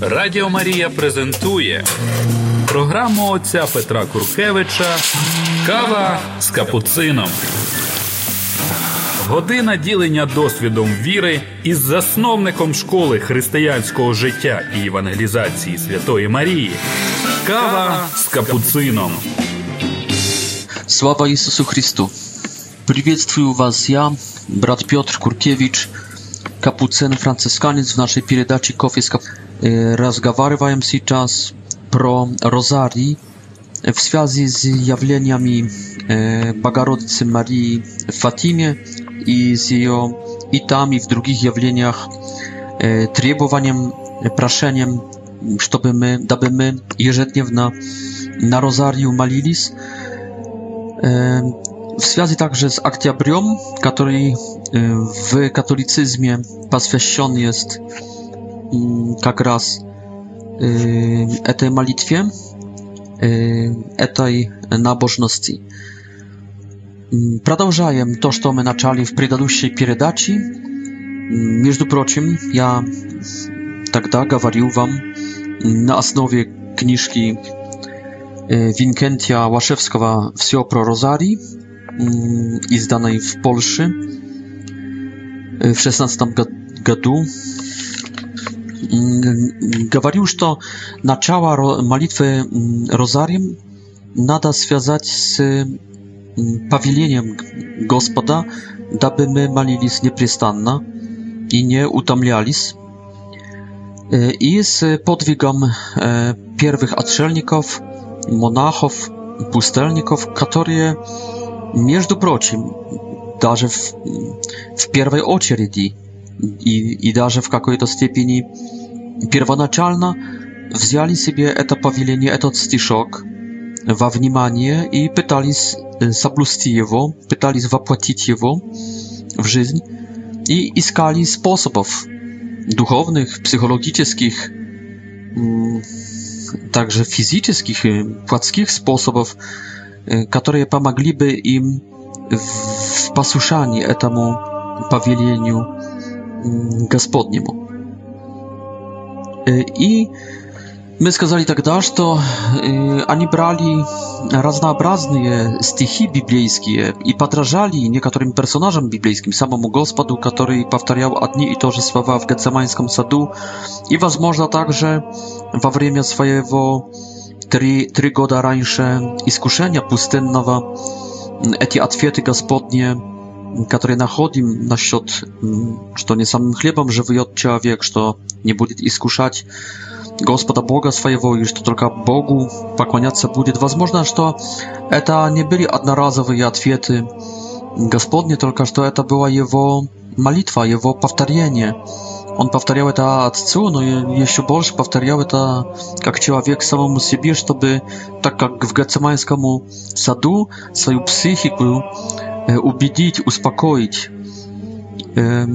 Радіо Марія презентує програму отця Петра Куркевича Кава з капуцином. Година ділення досвідом віри із засновником школи християнського життя і евангелізації Святої Марії. Кава з капуцином. Слава Ісусу Христу! Приветствую вас я, брат Петр Куркевич – kapucyn franciszkaniec w naszej передаczy kofie z y, rozgawarywałem się czas pro rozarii w związku z y, Bagarodcy Marii w i z jej i w drugich jawleniach y, trybowaniem praszeniem żeby my daby my jeżdżenie na na rozarii malilis w связи także z Октябрем, который w katolicyzmie посвящен jest как раз этой молитве, этой набожности. Продолжаем то, что мы начали в предыдущей передаче. Между прочим, я тогда говорил вам на основе книжки Винкентия Łaszewskiego «Все про Розарий», i zdanej w Polsce e, w 16 roku. Mm, Gawariusz to na naczała malitwy mm, rozarium nada związać z mm, pawilieniem gospoda, daby my malili z nieprzystanna i nie utomlialis e, i z podwigom e, pierwszych atrzelników, monachów, pustelników, które Между прочим, даже в, в первой очереди и, и даже в какой-то степени первоначально взяли себе это повеление, этот стишок во внимание и пытались соблюсти его, пытались воплотить его в жизнь и искали способов духовных, психологических, także fizycznych, płackich sposobów которые помогли бы им в послушании этому повелению Господнему. И мы сказали тогда, что они брали разнообразные стихи библейские и подражали некоторым персонажам библейским, самому Господу, который повторял одни и то же слова в Гецеманском саду и, возможно, также во время своего три, три года раньше искушения пустынного, эти ответы Господни, которые находим насчет, что не самым хлебом живет человек, что не будет искушать Господа Бога своего, и что только Богу поклоняться будет. Возможно, что это не были одноразовые ответы Господни, только что это была его молитва, его повторение. Он повторял это отцу, но еще больше повторял это как человек самому себе, чтобы, так как в Гацемайскому саду, свою психику э, убедить, успокоить э,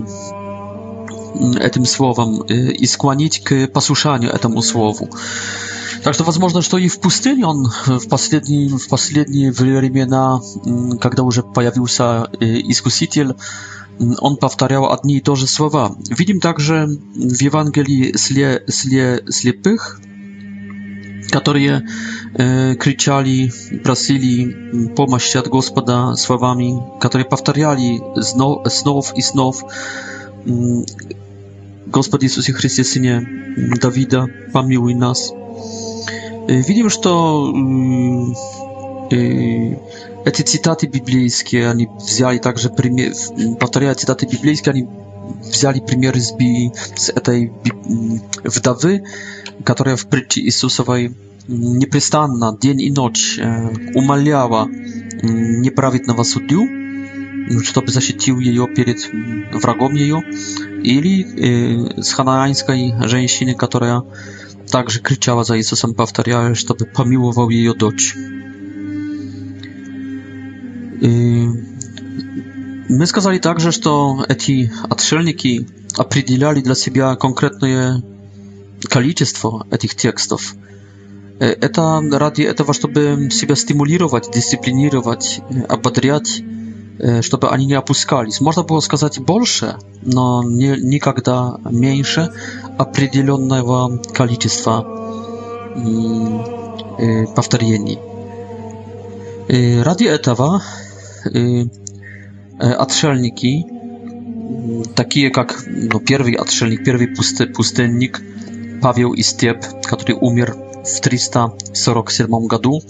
этим словом э, и склонить к послушанию этому слову. Так что возможно, что и в пустыне он в последние, в последние времена, когда уже появился искуситель, он повторял одни и то же слова. Видим также в Евангелии сле, сле, слепых, которые э, кричали, просили помощи от Господа словами, которые повторяли снов, снов и снов «Господи Иисусе Христе, Сыне Давида, помилуй нас». Видим, что э, te cytaty biblijskie oni wzięli także bateria cytaty biblijskie oni wzięli premiery z, tej mm, wdowy, która w pryci Jezusowej mm, nieprzystanna dzień i noc e, umalała mm, nieprawidłowa sudiu, żeby zasiedził jej przed wrogom jej, ili e, z chanańskiej żeńsiny, która także krzyczała za Jezusem, powtarzała, żeby pomiłował jej dość. Мы сказали также, что эти отшельники определяли для себя конкретное количество этих текстов. Это ради этого, чтобы себя стимулировать, дисциплинировать, ободрять, чтобы они не опускались. Можно было сказать больше, но не, никогда меньше определенного количества повторений. Ради этого отшельники, такие как ну, первый отшельник, первый пусты, пустынник Павел Истеп, который умер в 347 году,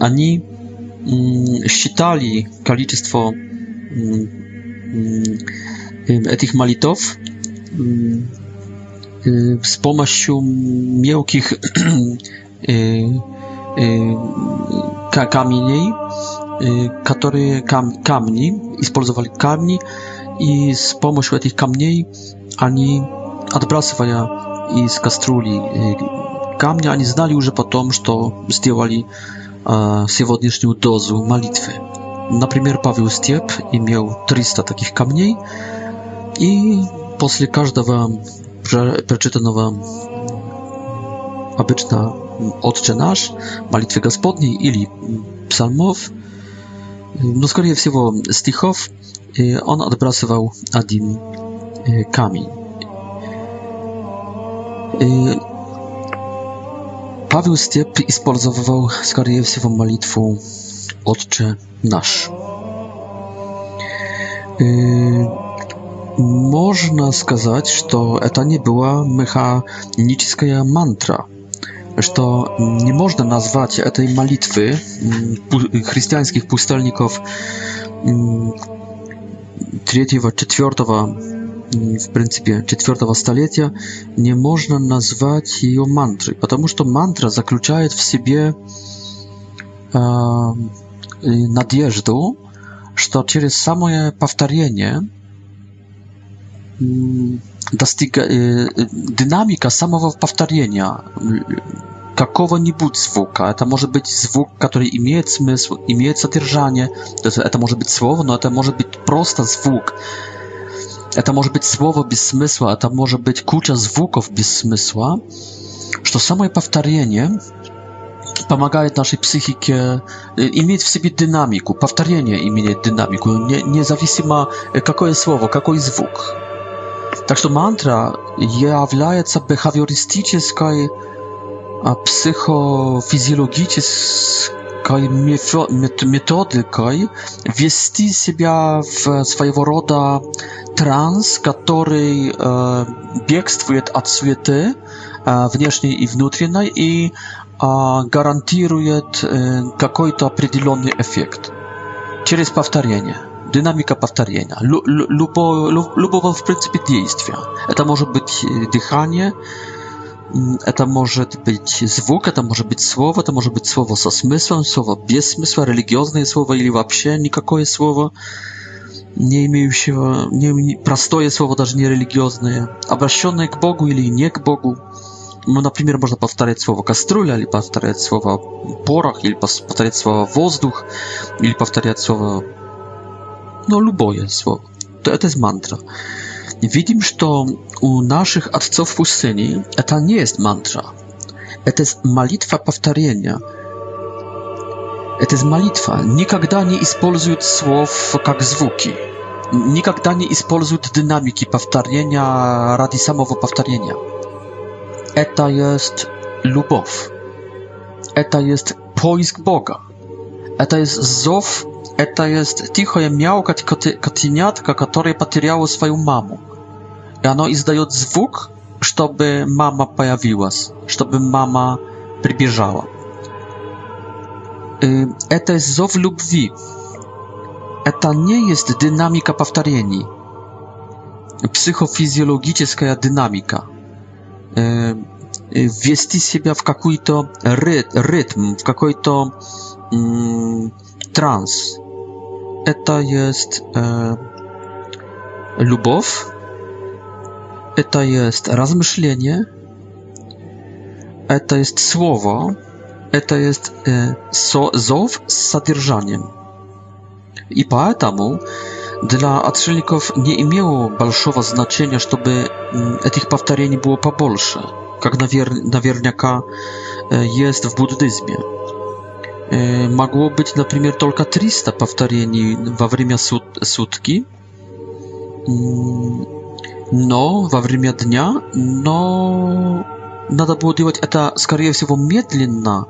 они считали количество этих молитв с помощью мелких камней которые кам камни, использовали камни, и с помощью этих камней они, отбрасывая из кастрюли камни, они знали уже потом, что сделали э, сегодняшнюю дозу молитвы. Например, Павел Степ имел 300 таких камней, и после каждого прочитанного обычно «Отче наш», молитвы Господней или псалмов – no скорее всего, стихов, он отбрасывал один камень. Paweł Styp использовал, скорее всего, молитву Отче наш. Można сказать, что это не была mechaniczna mantra – że to nie można nazwać tej malitwy mm, chrześcijańskich pustelników mm, trzeciego, czwartego mm, w pryncypie czwartego stulecia nie można nazwać jej mantry, ponieważ to mantra zaklucza w sobie e, nadzieję, że przez samo powtarzanie достига, э, динамика самого повторения какого-нибудь звука. Это может быть звук, который имеет смысл, имеет содержание. Это, это может быть слово, но это может быть просто звук. Это может быть слово без смысла, это может быть куча звуков без смысла. Что самое повторение помогает нашей психике иметь в себе динамику. Повторение имеет динамику, не, независимо какое слово, какой звук. Так что мантра является бихавиористической психофизиологической методикой вести себя в своего рода транс, который э, бегствует от суеты э, внешней и внутренней и э, гарантирует э, какой-то определенный эффект через повторение dynamika powtarzania, lubo, lubo, lubo w pryncypie dziejstwia. To może być e, dychanie, mm, to może być zwłok, to może być słowo, to może być słowo ze smysłem, słowo bez smysłu, religijne słowo, ili wapsie, nikakoje słowo, nie imieją się, nie, prostoje słowo, nawet nie religijne, obraszone k Bogu, ili nie k Bogu. No, na przykład można powtarzać słowo kastrula, albo powtarzać słowo porach, albo powtarzać słowo wozduch, albo powtarzać słowo но любое слово. Это есть мантра. Видим, что у наших отцов в пустыне это не есть мантра. Это есть молитва повторения. Это есть молитва. Никогда не используют слов как звуки. Никогда не используют динамики повторения ради самого повторения. Это jest любовь. Это есть поиск Бога. Это есть зов Это есть тихая мяука котенятка, которое потеряло свою маму. И оно издает звук, чтобы мама появилась, чтобы мама прибежала. Это зов любви. Это не есть динамика повторений. Психофизиологическая динамика. Ввести себя в какой-то ритм, в какой-то транс это есть э, любовь, это есть размышление, это есть слово, это есть э, зов с содержанием. И поэтому для отшельников не имело большого значения, чтобы этих повторений было побольше, как наверняка есть в буддизме могло быть, например, только 300 повторений во время сут сутки, но во время дня, но надо было делать это, скорее всего, медленно,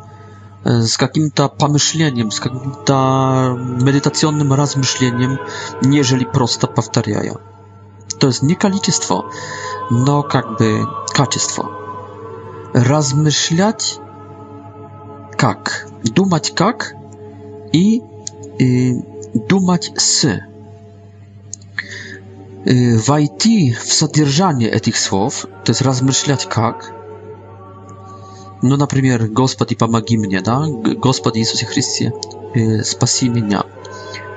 с каким-то помышлением, с каким-то медитационным размышлением, нежели просто повторяя. То есть не количество, но как бы качество. Размышлять как. Думать как и э, думать с. Э, войти в содержание этих слов, то есть размышлять как. Ну, например, Господи, помоги мне, да? Господи Иисусе Христе, э, спаси меня.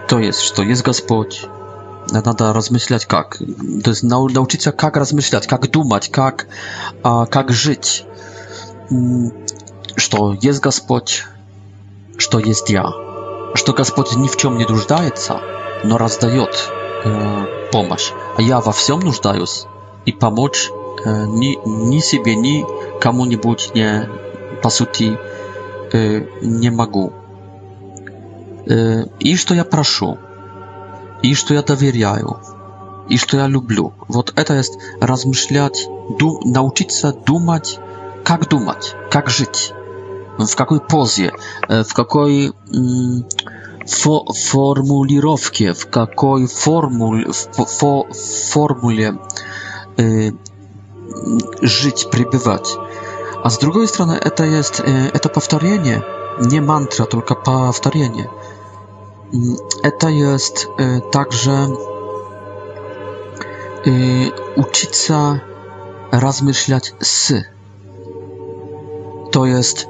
То есть, что есть Господь, надо размышлять как. То есть научиться, как размышлять, как думать, как, а, как жить что есть Господь, что есть я, что Господь ни в чем не нуждается, но раздает э, помощь, а я во всем нуждаюсь, и помочь э, ни, ни себе, ни кому-нибудь не, по сути, э, не могу. Э, и что я прошу, и что я доверяю, и что я люблю. Вот это есть размышлять, дум, научиться думать, как думать, как жить w jakiej pozie, e, w jakiej mm, w jakiej formule, w formule żyć, przebywać. A z drugiej strony to jest y, e, to powtarzanie, nie mantra, tylko powtarzanie. Mm, to jest e, także y, uczyć się rozmyślać z. To jest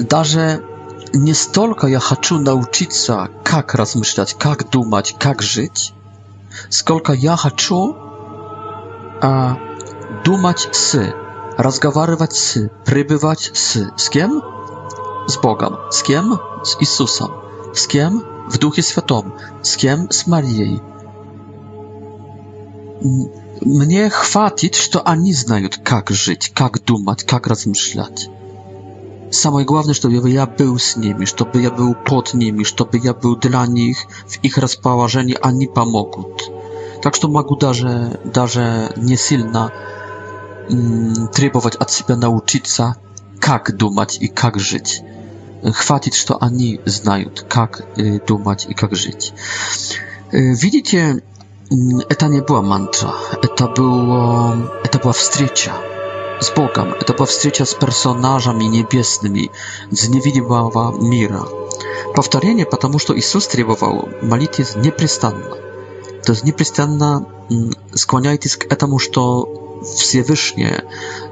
даже не столько я хочу научиться, как размышлять, как думать, как жить, сколько я хочу а, думать с, разговаривать с, пребывать с. С кем? С Богом. С кем? С Иисусом. С кем? В Духе Святом. С кем? С Марией. Мне хватит, что они знают, как жить, как думать, как размышлять. Самое главное, чтобы я был с ними, чтобы я был под ними, чтобы я был для них в их расположении, они помогут. Так что могу даже, даже не сильно м, требовать от себя научиться, как думать и как жить. Хватит, что они знают, как э, думать и как жить. Э, видите, это не была мантра, это, было, это была встреча z Bogiem, to powstrzycia z personażami niebiesnymi, z niewidzialnego mira. Powtarzanie, ponieważ to Jezus требował modlitwy z nieprzystanną. To jest nieprzystanna mm, skłaniajcie się to co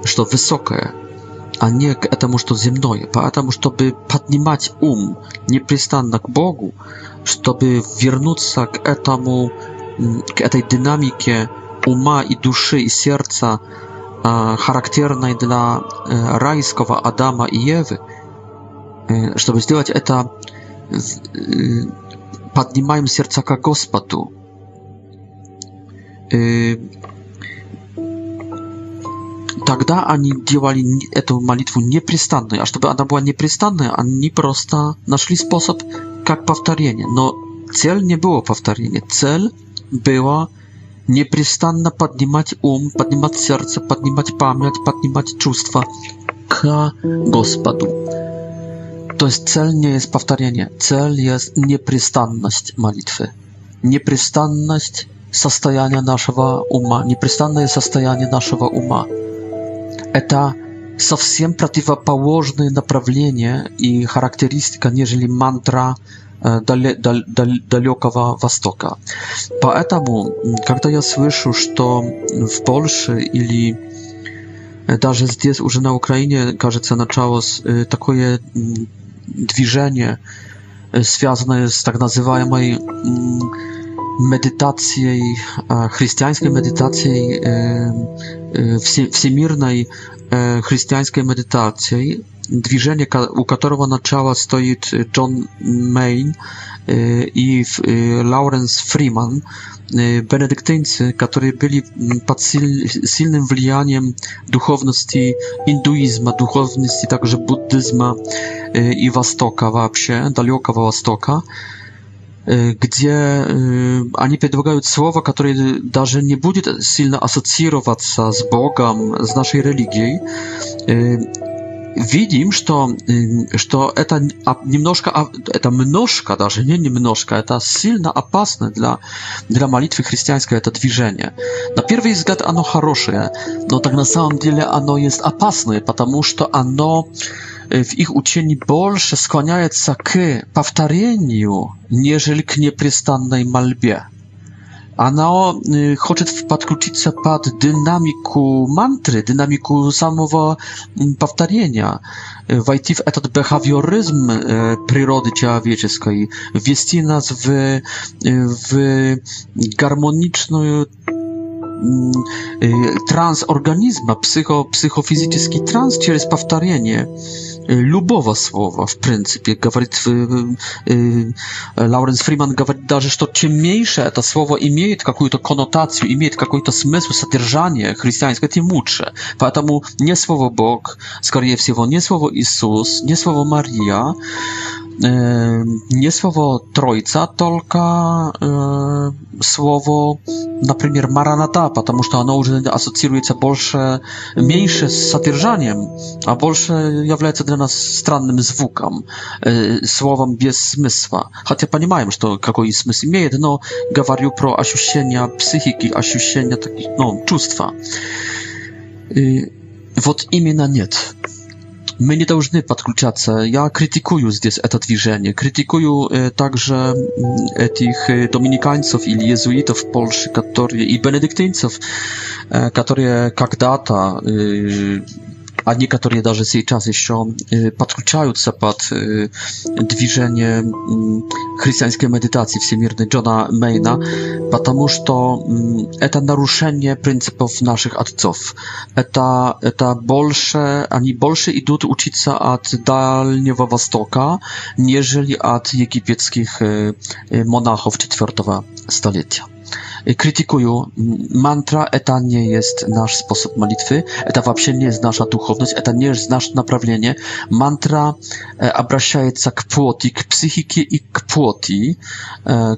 że to wysokie, a nie k temu, co ziemne, dlatego, żeby podnieść um nieprzystanna k Bogu, żeby wrócić się k temu, mm, k tej dynamice uma i duszy i serca характерной для райского Адама и Евы. Чтобы сделать это, поднимаем сердца к Господу. Тогда они делали эту молитву непрестанной, а чтобы она была непрестанной, они просто нашли способ как повторение. Но цель не было повторение, цель была непрестанно поднимать ум, поднимать сердце, поднимать память, поднимать чувства к Господу. То есть цель не есть повторение, цель есть непрестанность молитвы, непрестанность состояния нашего ума, непрестанное состояние нашего ума. Это совсем противоположное направление и характеристика, нежели мантра, далекого Востока. Поэтому, когда я слышу, что в Польше или даже здесь, уже на Украине, кажется, началось такое движение, связанное с так называемой medytaцией, христианской medytacji всемирной христианской medytacji движение, у которого начало стоит Джон Мейн и Лауренс Фриман, benedyktyńcy, którzy byli pod silnym wlianiem duchowności hinduizmu, duchowności także buddyzmu i Востока вообще, далекого Востока где они предлагают слова, которые даже не будет сильно ассоциироваться с Богом, с нашей религией видим, что, что это немножко, это множко даже, не немножко, это сильно опасно для, для молитвы христианской, это движение. На первый взгляд оно хорошее, но так на самом деле оно есть опасное, потому что оно w ich uczeni больше skłaniaется к повторению, нежели к непрестанной мольбе. A Anao chce podłączyć się pod dynamiku mantry, dynamiku samego powtarzania, wejść w ten behawioryzm przyrody człowieczeskiej, wwieść nas w, w harmoniczną Y, trans organizma, psycho, psychofizyczny trans, przez powtarzanie lubowa słowa, w pryncypie. Gawarit, y, Lawrence Freeman gawarit że to czym mniejsze to słowo ma jakąś konotację, ma jakiś sens, zadrżanie chrześcijańskie, tym lepsze. Dlatego nie słowo Bóg, skoro nie słowo Jezus, nie słowo Maria, Yy, nie słowo trójca, tylko yy, słowo, na przykład maranata, ponieważ ono już asocjuje się больше, mniejsze z satyrżaniem, a больше jawia się dla nas strannym zwukam, yy, słowem bez smysła. Chociaż panie że to jakiś smysł ma, no, gawariu pro asiusienia psychiki, asiusienia takich, no, czustwa. Wot imienia nie. My nie должны podkluczać. Ja krytykuję zdes to движение. Krytykuję e, także mm, e, tych e, dominikańców i jezuitów w Polsce, którzy i benedyktyńców, e, którzy kiedyś они, которые даже сейчас еще подключаются под движение христианской медитации всемирной Джона Мейна, потому что это нарушение принципов наших отцов. Это, это больше, они больше идут учиться от Дальнего Востока, нежели от египетских монахов IV столетия. Y, krytykują. Mantra eta nie jest nasz sposób modlitwy, eta вообще nie jest nasza duchowność, eta nie jest nasze naprawienie. Mantra обращается к плоти, к психике и к плоти,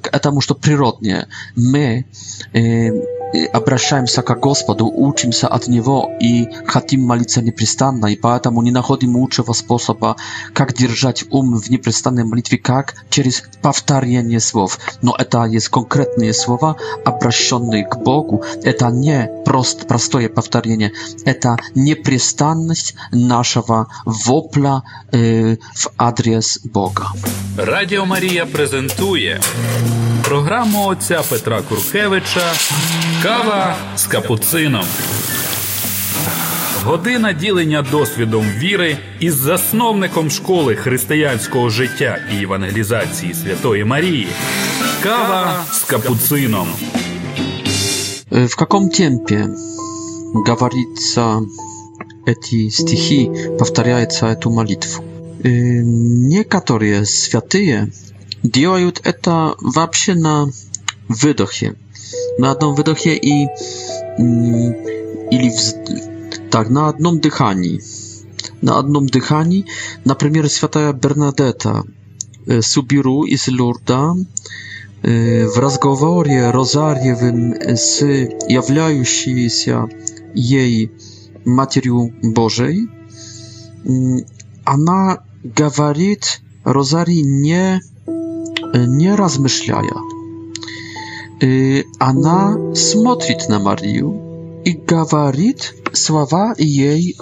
к этому, что природнее. Мы обращаемся к Господу, учимся от Него и хотим молиться непрестанно, и поэтому не находим лучшего способа, как держать ум в непрестанной молитве, как через повторение слов. Но это есть конкретные слова, обращенные к Богу. Это не прост, простое повторение, это непрестанность нашего вопля э, в адрес Бога. Радіо Марія презентує програму отця Петра Куркевича Кава з капуцином. Година ділення досвідом віри із засновником школи християнського життя і евангелізації Святої Марії. Кава з капуцином. Э, в каком темпе говорится эти стихи, повторяется эту молитву? Э, некоторые святые делают это вообще на выдохе. na jedną wydechie i, mm, ili tak, na jedną dychani. Na jedną dychani, na premier Święta Bernadetta, e, Subiru i z Lourda, w разговоре Розарьевым с się jej Матерью Божией, ona gawarit Розарий nie, e, nie размышляя она смотрит на Марию и говорит слова ей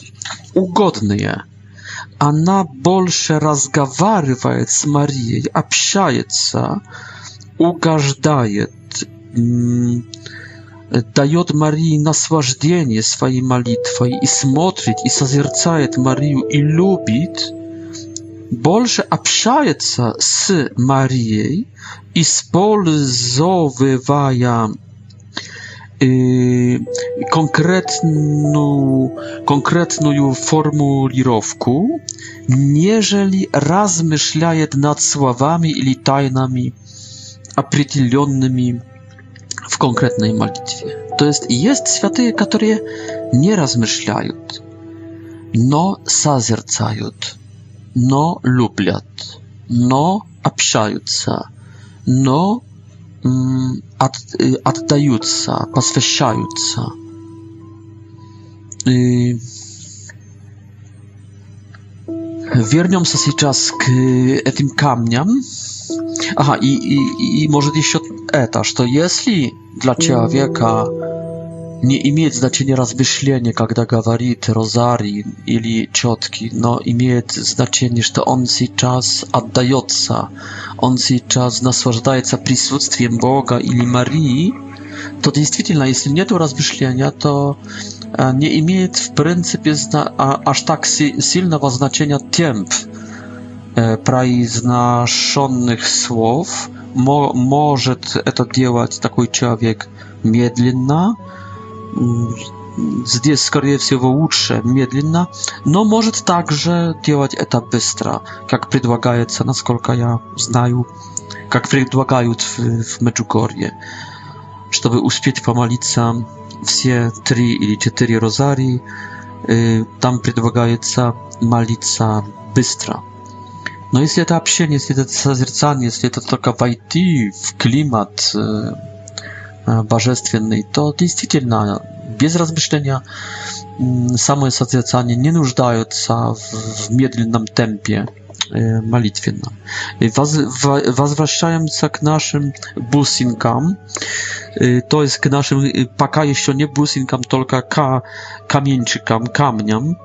угодные. Она больше разговаривает с Марией, общается, угождает, дает Марии наслаждение своей молитвой и смотрит и созерцает Марию и любит – больше общается с Марией, использовывая э, конкретную, конкретную формулировку, нежели размышляет над словами или тайнами, определенными в конкретной молитве. То есть есть святые, которые не размышляют, но созерцают но любят, но общаются, но от, отдаются, посвящаются. И... Вернемся сейчас к этим камням. Ага, и, и, и может еще это, что если для человека Не имеет значения размышление, когда говорит Розари или четки, но имеет значение, что он сейчас отдается, он сейчас наслаждается присутствием Бога или Марии, то действительно, если нет размышления, то не имеет в принципе аж так сильного значения темп произношенных слов. Может это делать такой человек медленно, здесь, скорее всего, лучше медленно, но может также делать это быстро, как предлагается, насколько я знаю, как предлагают в, в Меджугорье, чтобы успеть помолиться все три или четыре розарии, там предлагается молиться быстро. Но если это общение, если это созерцание, если это только войти в климат, божественный, то действительно без размышления самые созерцания не нуждаются в медленном темпе молитвенном. Возвращаемся к нашим бусинкам, то есть к нашим пока еще не бусинкам, только к каменчикам, камням.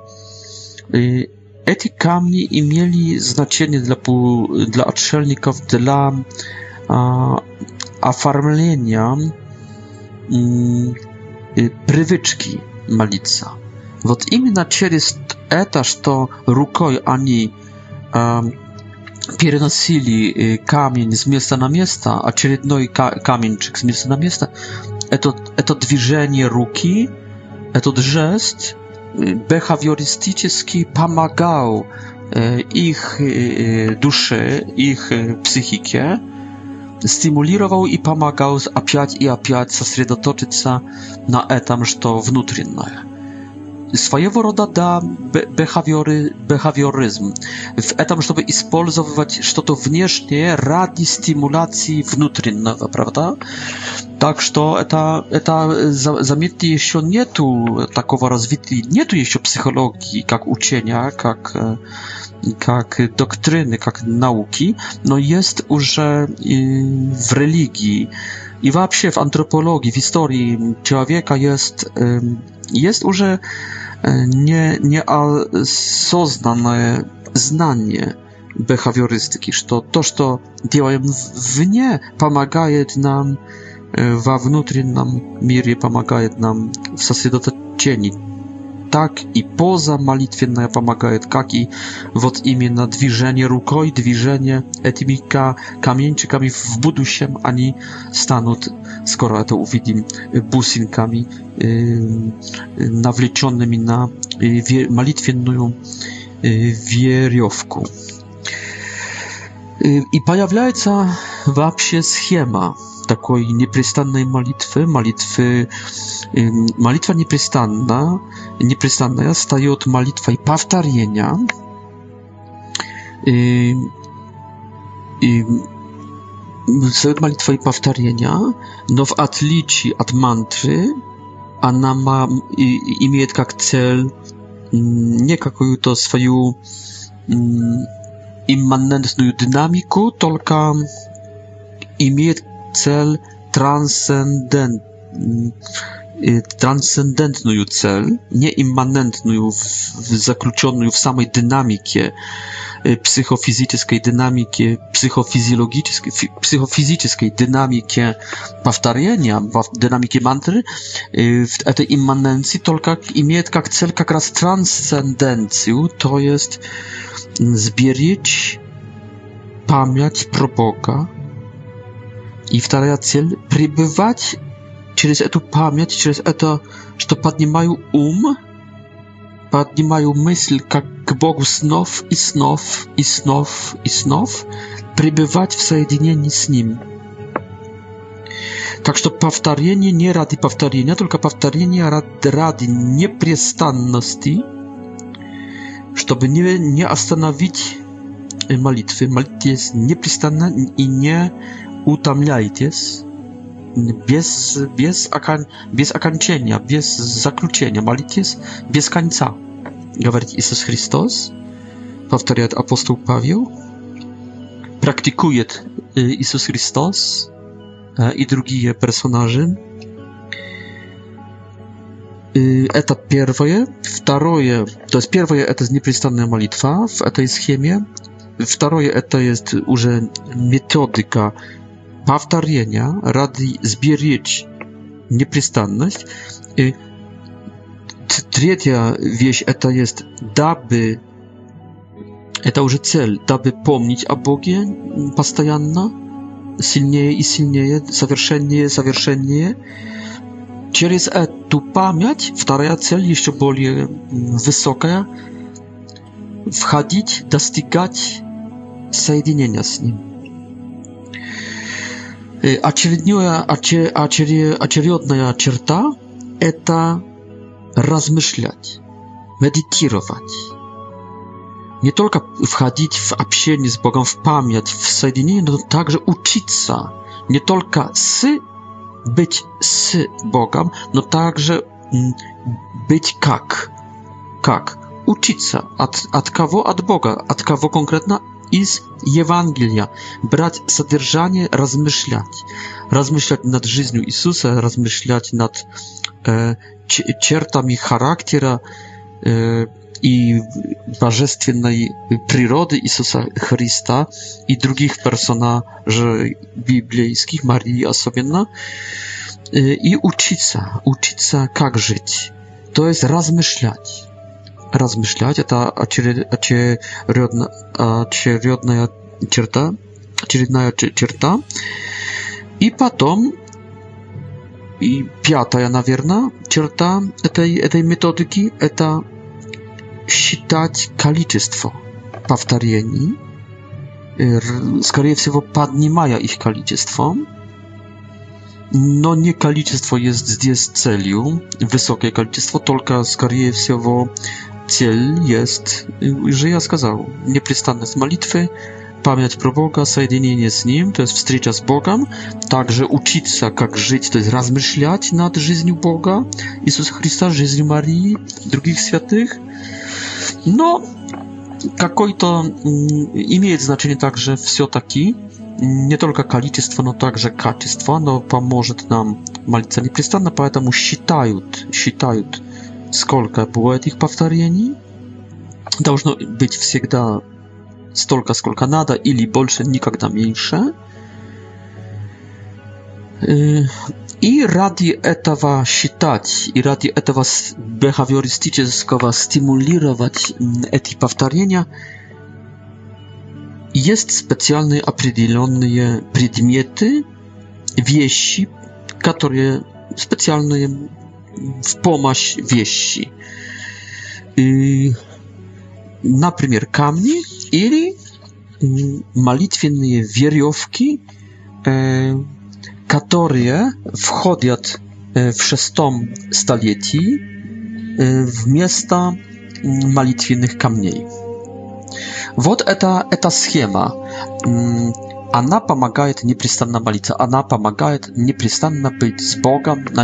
Эти камни имели значение для, для отшельников, для оформления привычки молиться. Вот именно через это, что рукой они переносили камень с места на место, очередной каменчик с места на место, это, это движение руки, этот жест behawiorystически помогал их душе, их психике стимулировал и помогал опять и опять сосредоточиться на этом, что внутреннее. Своего рода, да, бехавиоры, бехавиоризм. В этом, чтобы использовать что-то внешнее ради стимуляции внутреннего, правда? Tak, Так что это, это заметьте, еще нету такого развития, нету еще психологии как учения, jak как доктрины, jak науки, но есть уже в религии i w ogóle w antropologii, w historii człowieka jest jest już y, nie nie nieosoznane znanie behawiorystyki, że to, co działamy w nie, pomaga jed nam во внутреннем мире помогает нам в сосредоточении, так и поза молитвенная помогает, как и вот именно движение рукой, движение этими каменчиками в будущем они станут, скоро это увидим, бусинками, навлеченными на молитвенную веревку. И появляется вообще схема, такой непрестанной молитвы, молитвы, молитва непрестанна, непрестанная стает молитвой повторения. И, и стоит молитвой повторения, но в отличие от мантры, она ма, и, имеет как цель не какую-то свою имманентную динамику, только имеет cel transcendent y, transcendentną cel, nieimmanentną, zakluczoną w samej dynamikie y, psychofizycznej, dynamikie psychofizjologicznej, psychofizycznej dynamikie powtarzania, dynamiki mantry, y, w tej immanencji, tylko imieć cel, jak raz transcendencję, to jest zbierzyć pamięć pro и вторая цель — пребывать через эту память, через это, что поднимаю ум, поднимаю мысль как к Богу снов и снов и снов и снов, пребывать в соединении с Ним. Так что повторение не ради повторения, только повторение ради, ради непрестанности, чтобы не, не остановить молитвы. Молитва есть непрестанна и не utamniajtes bez bez akan bez akancenia, bez zakluczenia, malitjes bez końca. Gawarit Isus Chrystus, powtarza apostoł Paweł, praktykuje y, Jezus Chrystus e, i drugie personaże. Это первое. Второе, то есть первое это непрестанная молитва в этой схеме. Второе это jest уже metodyka повторения ради сберечь непрестанность. И третья вещь это есть, дабы это уже цель, дабы помнить о Боге постоянно, сильнее и сильнее, совершеннее и совершеннее. Через эту память вторая цель еще более высокая – входить, достигать соединения с Ним. Очередная, очередная черта – это размышлять, медитировать. Не только входить в общение с Богом, в память, в соединение, но также учиться. Не только с, быть с Богом, но также быть как. Как? Учиться. От, от кого? От Бога. От кого конкретно? из Евангелия, брать содержание, размышлять. Размышлять над жизнью Иисуса, размышлять над э, чертами характера э, и божественной природы Иисуса Христа и других персонажей библейских, Марии особенно, э, и учиться, учиться, как жить. То есть размышлять размышлять, это очеред, очередно, очередная черта, очередная черта. И потом, и пятая, наверное, черта этой, этой методики, это считать количество повторений, скорее всего, поднимая их количество. Но не количество jest здесь целью, высокое количество, только, скорее всего, Ciel jest, y, że ja сказал, nieprzystanność modlitwy, pamięć pro Boga, zjednienie z Nim, to jest wstrycia z Bogiem, także uczyć się, jak żyć, to jest raz rozmyślać nad życiem Boga, Jezus Chrystusa, życiem Marii, drugich świętych. No, jakoś to mm, imię znaczenie także wszystko taki nie tylko kalicystwo, no także kaczystwo, no pomoże nam malica nieprzystanna, poeta mu считают, считают. считают сколько будет их повторений. Должно быть всегда столько, сколько надо, или больше, никогда меньше. И ради этого считать, и ради этого бихавиористического стимулировать эти повторения, есть специальные определенные предметы, вещи, которые специальные w pomoc wieści. Y, na przykład kamnie ili malitwienne wieriowki, e, które wchodzą w szóstym stuleciu w miejsca malitwiennych kamieni. Вот это, эта схема, она помогает непрестанно молиться, она помогает być z с na на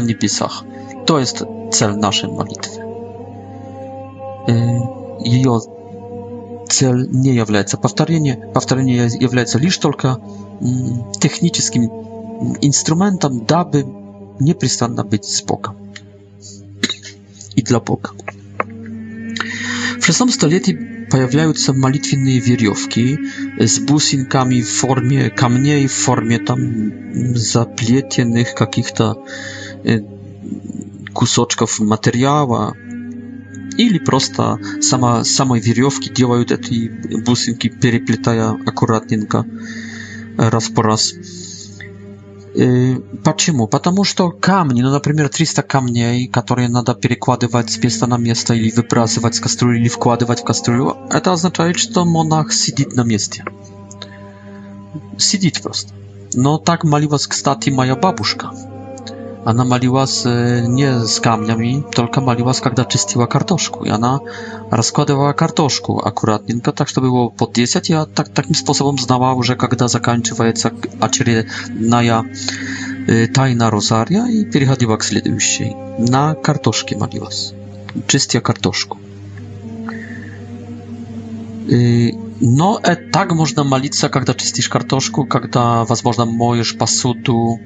to jest cel naszej modlitwy. Y, Jej cel nie jest powtarzanie. Powtarzanie jest lisz tylko mm, technicznym instrumentem, aby nieprzystanna być z Boga. I dla Boga. W XVI stuleciu pojawiają się modlitwienne wieriówki z businkami w formie kamieni, w formie tam zaplietionych jakichś кусочков материала или просто сама, самой веревки делают эти бусинки, переплетая аккуратненько раз по раз. Почему? Потому что камни, ну, например, 300 камней, которые надо перекладывать с места на место или выбрасывать с кастрюли, или вкладывать в кастрюлю, это означает, что монах сидит на месте. Сидит просто. Но так молилась, кстати, моя бабушка. Ona maliła z, nie z kamieniami, tylko maliła, kiedy czyściła kartoszku. I ona rozkładała kartoszku akurat, to tak, to było pod 10. Ja tak, takim sposobem znała, że kiedy zakończyła się naja y, tajna rozaria i przechodziła k следующej. Na kartoszki maliła. Czyściła kartoszku. Y, no, e, tak można malić, kiedy czyścisz kartoszku, kiedy, was można, mojesz pasutu.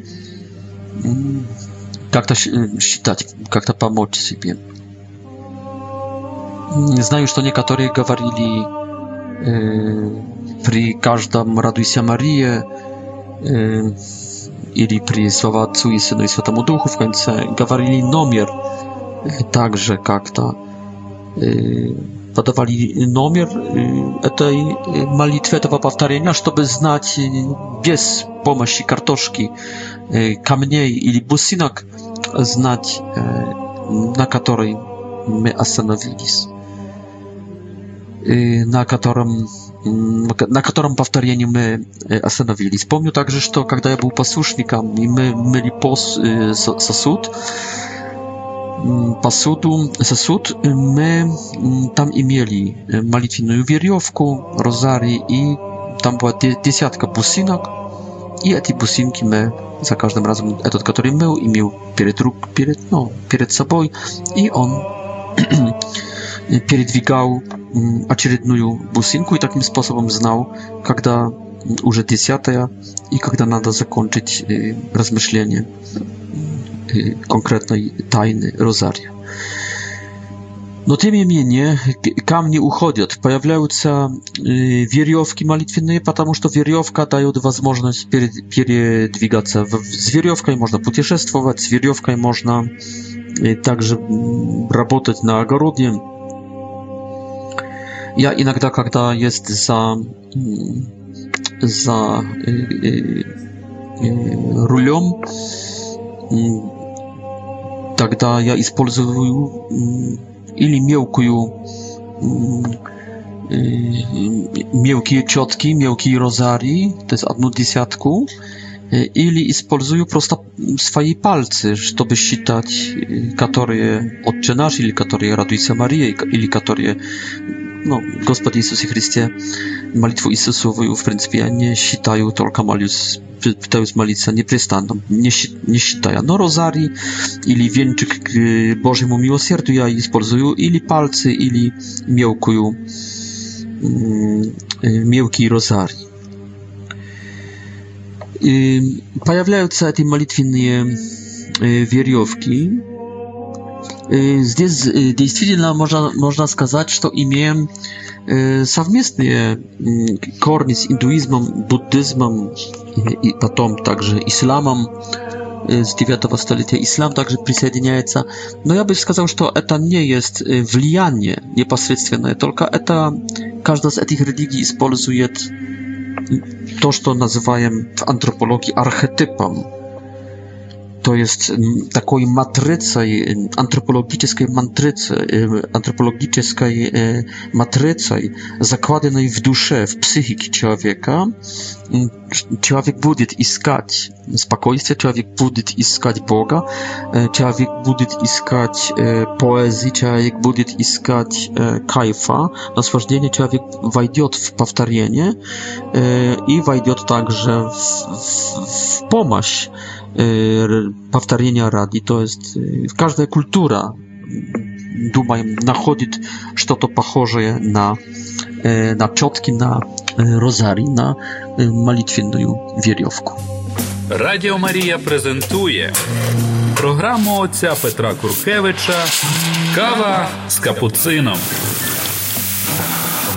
Mm как-то считать, как-то помочь себе. Знаю, что некоторые говорили э, при каждом «Радуйся, Мария» э, или при «Слова Отцу и Сыну и Святому Духу» в конце говорили номер также как-то. Э, подавали номер этой молитвы, этого повторения, чтобы знать без помощи картошки, камней или бусинок, знать, на которой мы остановились, на котором на котором повторении мы остановились. Помню также, что когда я был послушником, и мы мыли пос, сосуд, посуду, сосуд, э, мы там имели э, молитвенную веревку, розарий и там была десятка бусинок. И эти бусинки мы за каждым разом, этот, который мыл, имел перед, рук, перед, ну, перед собой, и он передвигал очередную бусинку и таким способом знал, когда уже десятая и когда надо закончить э, размышление. Y, konkretnej tajny rozaria. No tym imieniem kamnie uchodzą, pojawiają się y, wieriowki malitwienne, ponieważ to wieriówka daje możliwość przedwigać się. Z wieriowką można podróżować, z wieriowką można y, także pracować mm, na ogrodzie. Ja иногда, kiedy jest za mm, za y, mm, тогда я использую или мелкую мелкие четки, мелкие розарии, то есть одну десятку, или использую просто свои пальцы, чтобы считать, которые Отче наш, или которые Радуйся Мария, или которые no, Gospod Jezus i Chrystie, modlitwę Jezusową w pryncypie nie считаю tylko pytają z malica nie przestaną, nie считаю. No rozarii, ili wieńczyk Bożemu miłosierdziu ja используję, ili palcy, ili miałkuju mm, y, miłki rozarii. Y, pojawiają się te modlitwienne y, wieriówki здесь действительно можно, можно сказать, что имеем совместные корни с индуизмом, буддизмом и потом также исламом с 9 столетия. Ислам также присоединяется. Но я бы сказал, что это не есть влияние непосредственное, только это каждая из этих религий использует то, что называем в антропологии архетипом to jest mm, takiej matrycy y, antropologicznej y, y, matrycy antropologicznej matrycy zakładanej w duszę w psychiki człowieka mm, człowiek budyt i szukać spokojstwa człowiek budyt i szukać Boga człowiek budyt i szukać poezji człowiek budyt i szukać kajfa naszłożenie człowiek wejdzie w powtarzanie i wejdzie także w, w, w pomoc повторения ради. То есть каждая культура, думаем, находит что-то похожее на, на четки, на розарий, на молитвенную веревку. Радіо Марія презентує програму отця Петра Куркевича Кава з капуцином.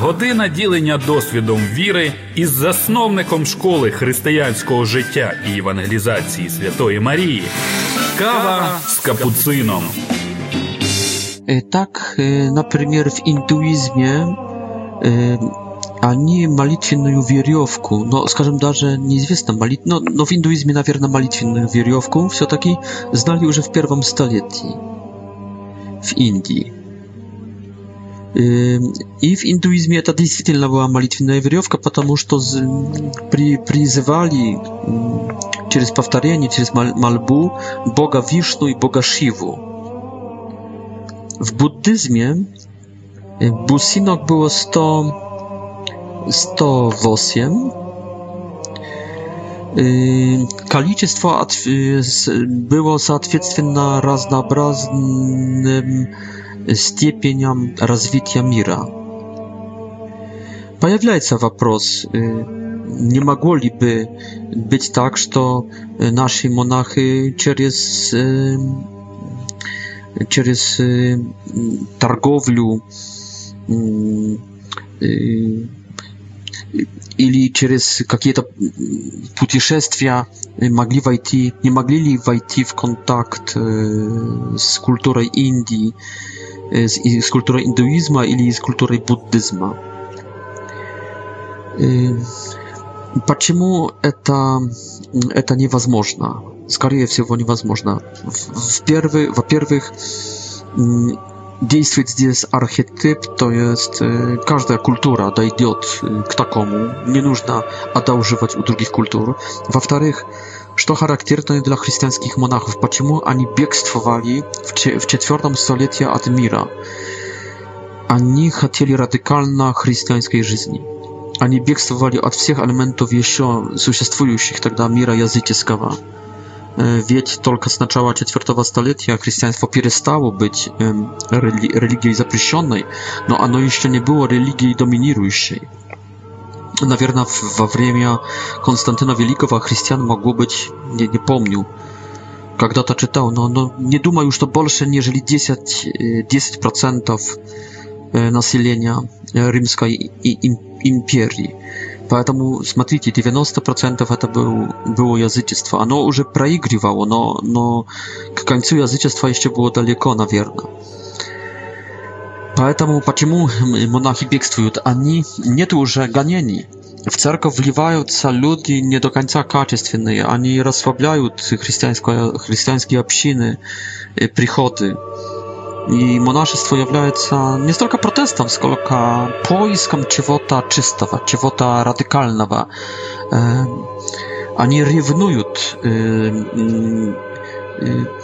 Година ділення досвідом віри із засновником школи християнського життя і евангелізації Святої Марії. Кава з капуцином. Так, например, в индуизме они молитвенную веревку, Ну, скажем, даже неизвестно, молит... Ну, но ну, в индуизме, наверное, молитвенную веревку все-таки знали уже в первом столетии в Индии. И в индуизме это действительно была молитвенная веревка, потому что при, призывали через повторение, через мольбу Бога Вишну и Бога Шиву. W buddyzmie businok było 100, 108. Количество było соответственно разнообразным степеням развития мира. Появляется вопрос, не могло ли бы быть так, что наши монахи через, через торговлю или через какие-то путешествия могли войти, не могли ли войти в контакт с культурой Индии, z, z kultury hinduizmu ili z kultury buddyzmu. Почему это, это невозможно? Скорее всего, невозможно. В, в первый, во-первых, действует здесь архетип, то есть каждая культура дойдет к такому, не нужно одалживать у других культур. Во-вторых, что характерно для христианских монахов, почему они бегствовали в четвертом столетии от мира. Они хотели радикально христианской жизни. Они бегствовали от всех элементов еще существующих тогда мира языческого. Ведь только с начала IV столетия христианство перестало быть религией запрещенной, но оно еще не было религией доминирующей наверное, во время Константина Великого христиан могло быть, не, не помню, когда-то читал, но, но не думаю, что больше, нежели 10%, 10 населения Римской империи. Поэтому, смотрите, 90% это был, было язычество. Оно уже проигрывало, но, но к концу язычества еще было далеко, наверное. Поэтому почему монахи бегствуют? Они нет уже гонений. В церковь вливаются люди не до конца качественные, они расслабляют христианские общины, приходы. И монашество является не столько протестом, сколько поиском чего-то чистого, чего-то радикального. Они ревнуют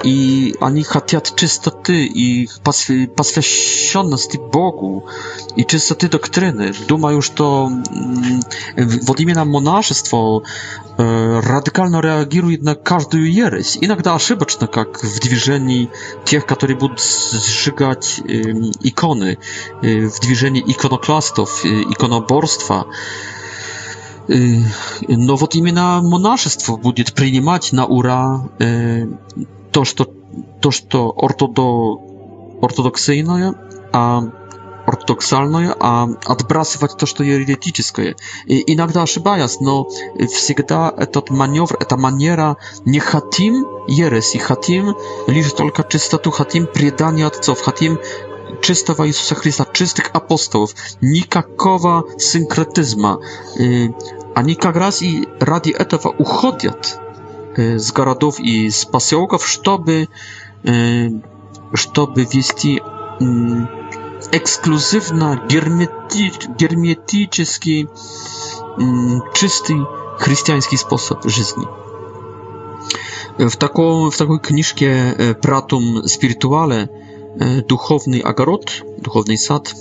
i ani czysto ty i paswiesionosti Bogu i czysto czystoty doktryny. Duma już to mm, w imię na monaszestwo e, radykalnie reaguje na każdą jereś. Inakda ażyboczna, tak jak w dwieżeni tych, którzy będą zżygać ikony, e, w dwieżeni ikonoklastów, e, ikonoborstwa. Но вот именно монашество будет принимать на ура то, что, то, что ортодо, ортодоксийное, а ортодоксальное, а отбрасывать то, что еретическое. И иногда ошибаясь, но всегда этот маневр, эта манера не хотим ереси, хотим лишь только чистоту, хотим предание отцов, хотим czystowa Jezusa Chrysta, czystych apostołów, nikakowa synkretyzma, y, a nikak raz i radi etowa uchodят y, z garadów i z żeby, чтобы, y, чтобы mm, ekskluzywna, эксклюзивно герметический mm, czysty chrześcijański sposób żyzni. W, taką, w takiej kniżce Pratum Spirituale E, duchowny agarot, duchowny sad,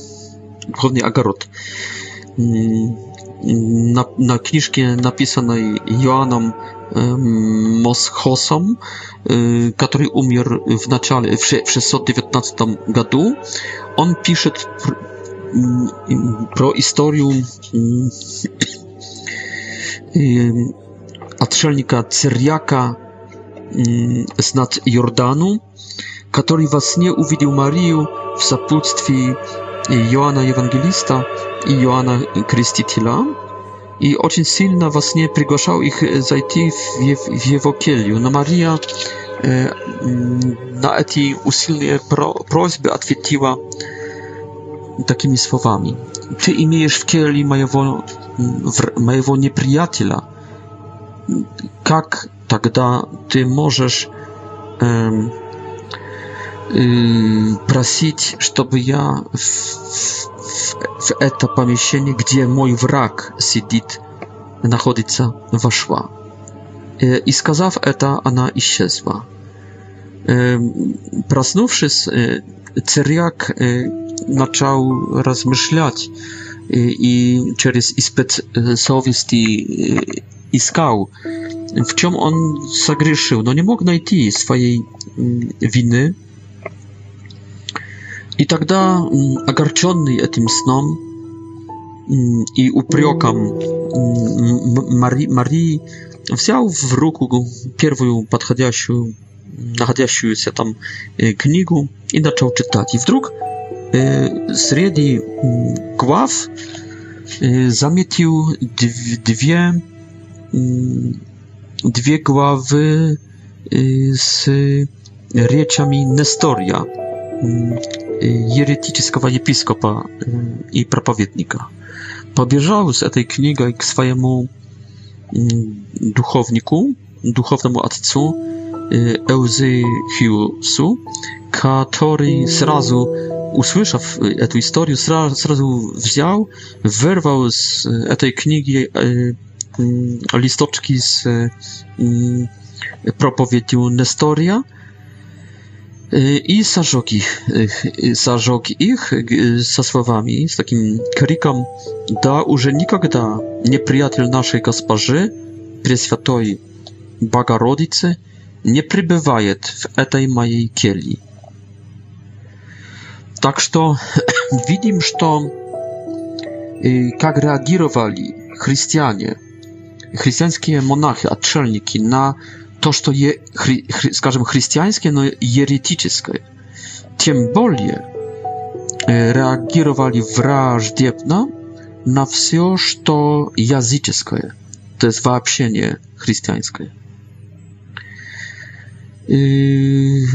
duchowny agarot. Mm, na, na kniżkę napisanej Joannem Moschosom, e, który umier w, начале, w 619 roku, on pisze mm, pro historię отшельника Цирьяка z nad Jordanu, который во сне увидел Марию в сопутствии Иоанна Евангелиста и Иоанна Крестителя, и очень сильно во сне приглашал их зайти в, Ев в Евангелию. Но Мария э, на эти усильные про просьбы ответила такими словами. «Ты имеешь в келье моего, в, моего неприятеля. Как тогда ты можешь... Э, просить, чтобы я в, в, в это помещение, где мой враг сидит, находится, вошла. И сказав это, она исчезла. Проснувшись, Церьяк начал размышлять и через испыт совести искал, в чем он согрешил, но не мог найти своей вины, И тогда, огорченный этим сном и упреком Мари, Мари взял в руку первую подходящую, находящуюся там книгу и начал читать. И вдруг среди глав заметил две, две главы с речами Нестория еретического епископа и проповедника. Побежал с этой книгой к своему духовнику, духовному отцу Элзи Хьюсу, который сразу, услышав эту историю, сразу взял, вырвал с этой книги листочки с проповедью Нестория, Y, i zażog ich, y, y, zażog ich ze słowami, z takim krikiem, da, że nigdy nieprzyjaciel naszej gospodarzy, Preświętej Bogorodicy, nie przybywaje w tej mojej kieli. Tak, że widzimy, że jak reagowali chrześcijanie, chrześcijańskie monachy, aczelniki na то, что, е, хри, хри, скажем, христианское, но еретическое. Тем более реагировали враждебно на все, что языческое, то есть вообще не христианское. W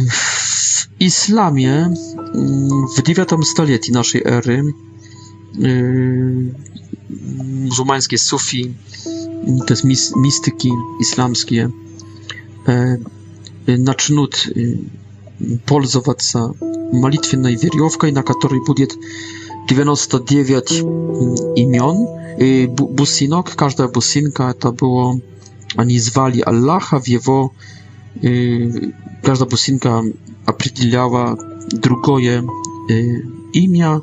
islamie w IX stuleciu naszej ery muzułmańskie sufi, to jest mistyki islamskie, начнут пользоваться молитвенной веревкой, на которой будет 99 имен, и бусинок, каждая бусинка это было, они звали Аллаха в его, каждая бусинка определяла другое имя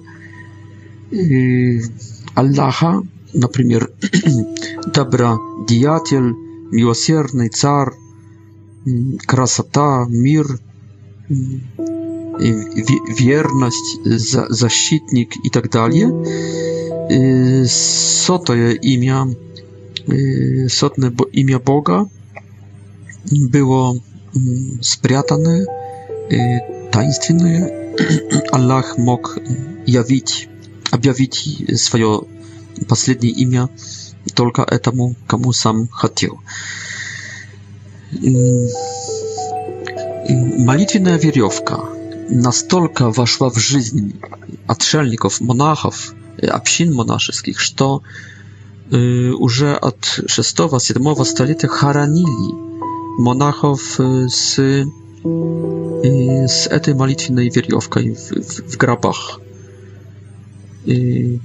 Аллаха, например, добродеятель, милосердный царь, красота, мир, mm, wierność, za, i tak dalej. Y, co to jest imię, y, sotne bo, imię Boga było mm, spрятane, y, tainstwienne. Allah mógł jawić, objawić swoje последнее imię tylko etemu, komu sam chciał. Молитвенная веревка настолько вошла в жизнь отшельников, монахов, общин монашеских, что уже от 6-7 столетия хоронили монахов с, с этой молитвенной веревкой в, в, в гробах. И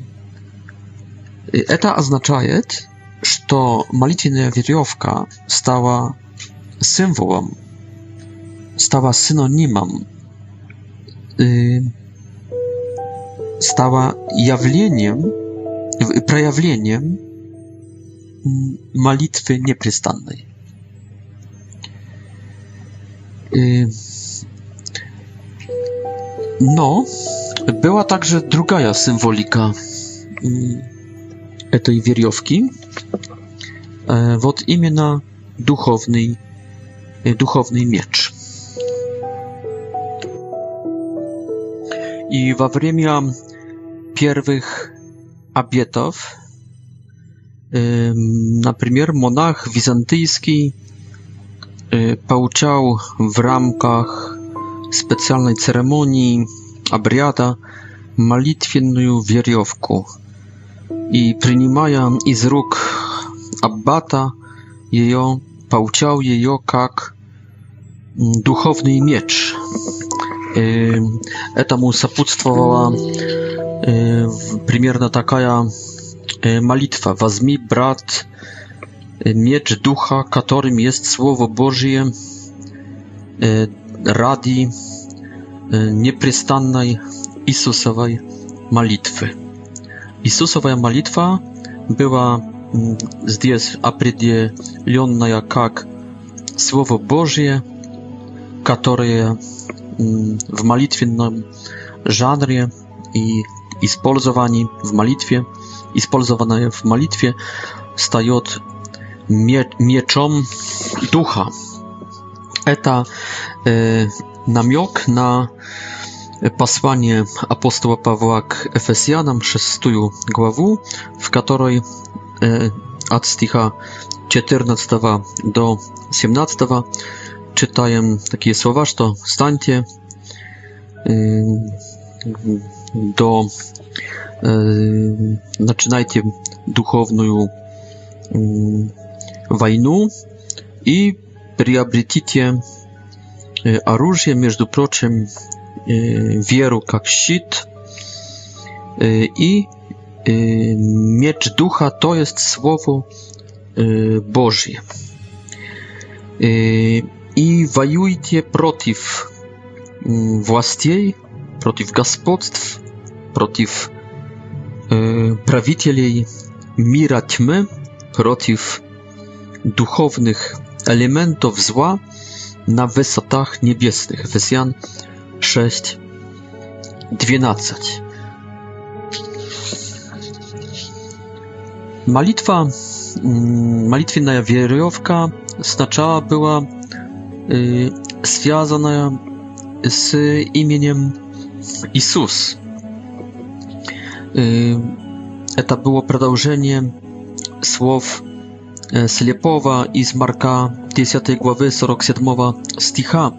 это означает, что молитвенная веревка стала символом, стала синонимом, стала явлением, проявлением молитwy nieprzystannej. No, była także druga symbolika tej wierjowki, вот именно духовный духовный меч. И во время первых обетов, например, монах византийский получал в рамках специальной церемонии обряда молитвенную веревку и, принимая из рук аббата ее, получал ее как duchowny miecz. Etamu sapudstwowała примерно taka malitwa. Wazmi brat miecz ducha, którym jest Słowo Bożie, radi nieprzystannej Jezusowej malitwy. Jezusowa malitwa była zdjęta, a jak Słowo Bożie которые в молитвенном жанре и использовании в молитве, использованное в молитве, стает мечом духа. Это э, намек на послание апостола Павла к Ефесянам, 6 главу, в которой э, от стиха 14 до 17 Czytajem takie słowa, że to stańcie yy, do zaczynajcie yy, duchowną yy, wojnę i przyobrzycicie oruzie, między prochem wieru jak щит i miecz ducha to jest słowo Bożie i wajujcie protiv mm, własnej, protiv gospodstw, protiv e, prawicieli mira tmy, protiv duchownych elementów zła na wysotach niebieskich. Efezjan 6, 12. Malitwa, mm, malitwienna wieryjowka znaczała była związana z imieniem Isus. Это было продолжение слов Слепого из Марка 10 главы 47 стиха.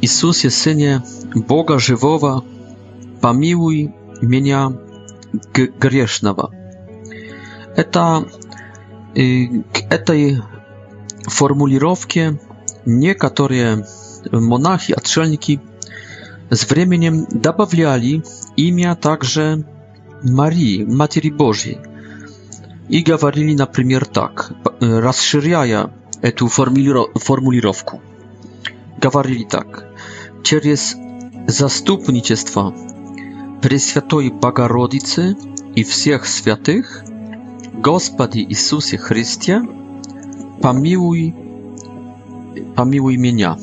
Иисусе, Сыне Бога Живого, помилуй меня грешного. Это к этой формулировки некоторые монахи, отшельники с временем добавляли имя также Марии, Матери Божьей, и говорили, например, так, расширяя эту формулировку. Говорили так, через заступничество Пресвятой Богородицы и всех святых, Господи Иисусе Христе, pamiłuj, pamiłuj mnie.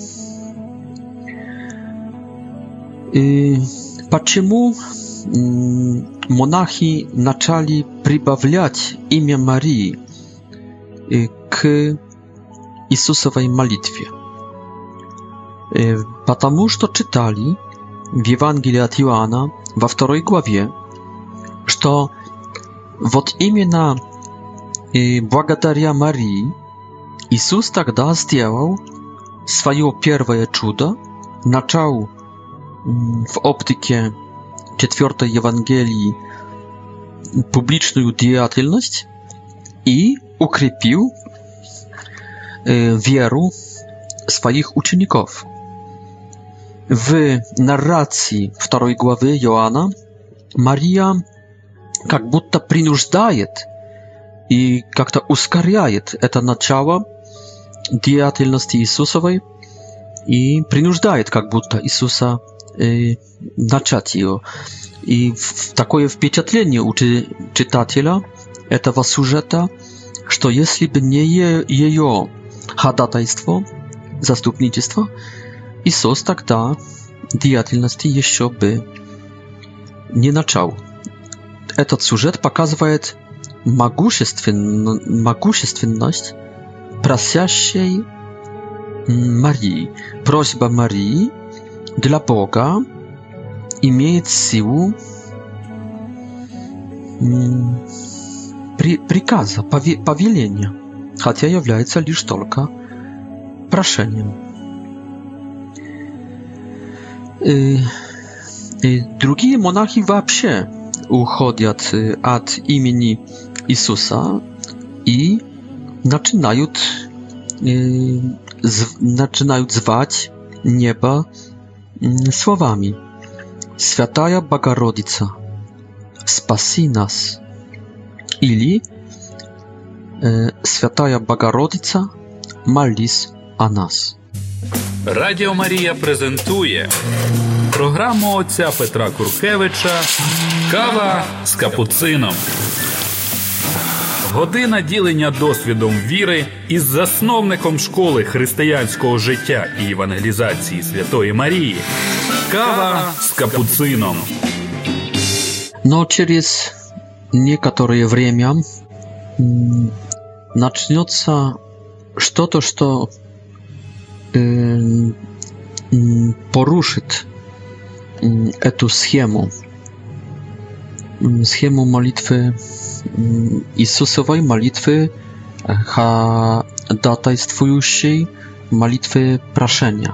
I y, dlaczego mm, monachi zaczęli przybawiać imię Marii y, k Jezusowej modlitwie? Потому что читали в Евангелии от w во второй главе, что вот именно благодаря Марии Иисус тогда сделал свое первое чудо, начал в оптике четвертой Евангелии публичную деятельность и укрепил э, веру своих учеников. В наррации второй главы Иоанна Мария как будто принуждает и как-то ускоряет это начало деятельности Иисусовой и принуждает как будто Иисуса э, начать ее. И в, такое впечатление у читателя этого сюжета, что если бы не ее ходатайство, заступничество, Иисус тогда деятельности еще бы не начал. Этот сюжет показывает могуществен... могущественность prosiaścej Marii. Prośba Marii dla Boga имеет силу при, приказа, повеления, хотя является лишь только прошением. И, и другие монахи вообще уходят от имени Иисуса и zaczynają yy, zaczynają zwać nieba mm, słowami Świataja Bogorodica spasi nas ili yy, Świataja Bogorodica malis a nas Radio Maria prezentuje program ojca Petra Kurkiewicza Kawa z kapucyną Година ділення досвідом віри із засновником школи християнського життя і евангелізації Святої Марії. Кава с капуцином. Но через некоторое время начнется что-то, что э, порушит эту схему. Mm, schemu modlitwy Jezusowej mm, modlitwy ha data istwującej modlitwy proszenia.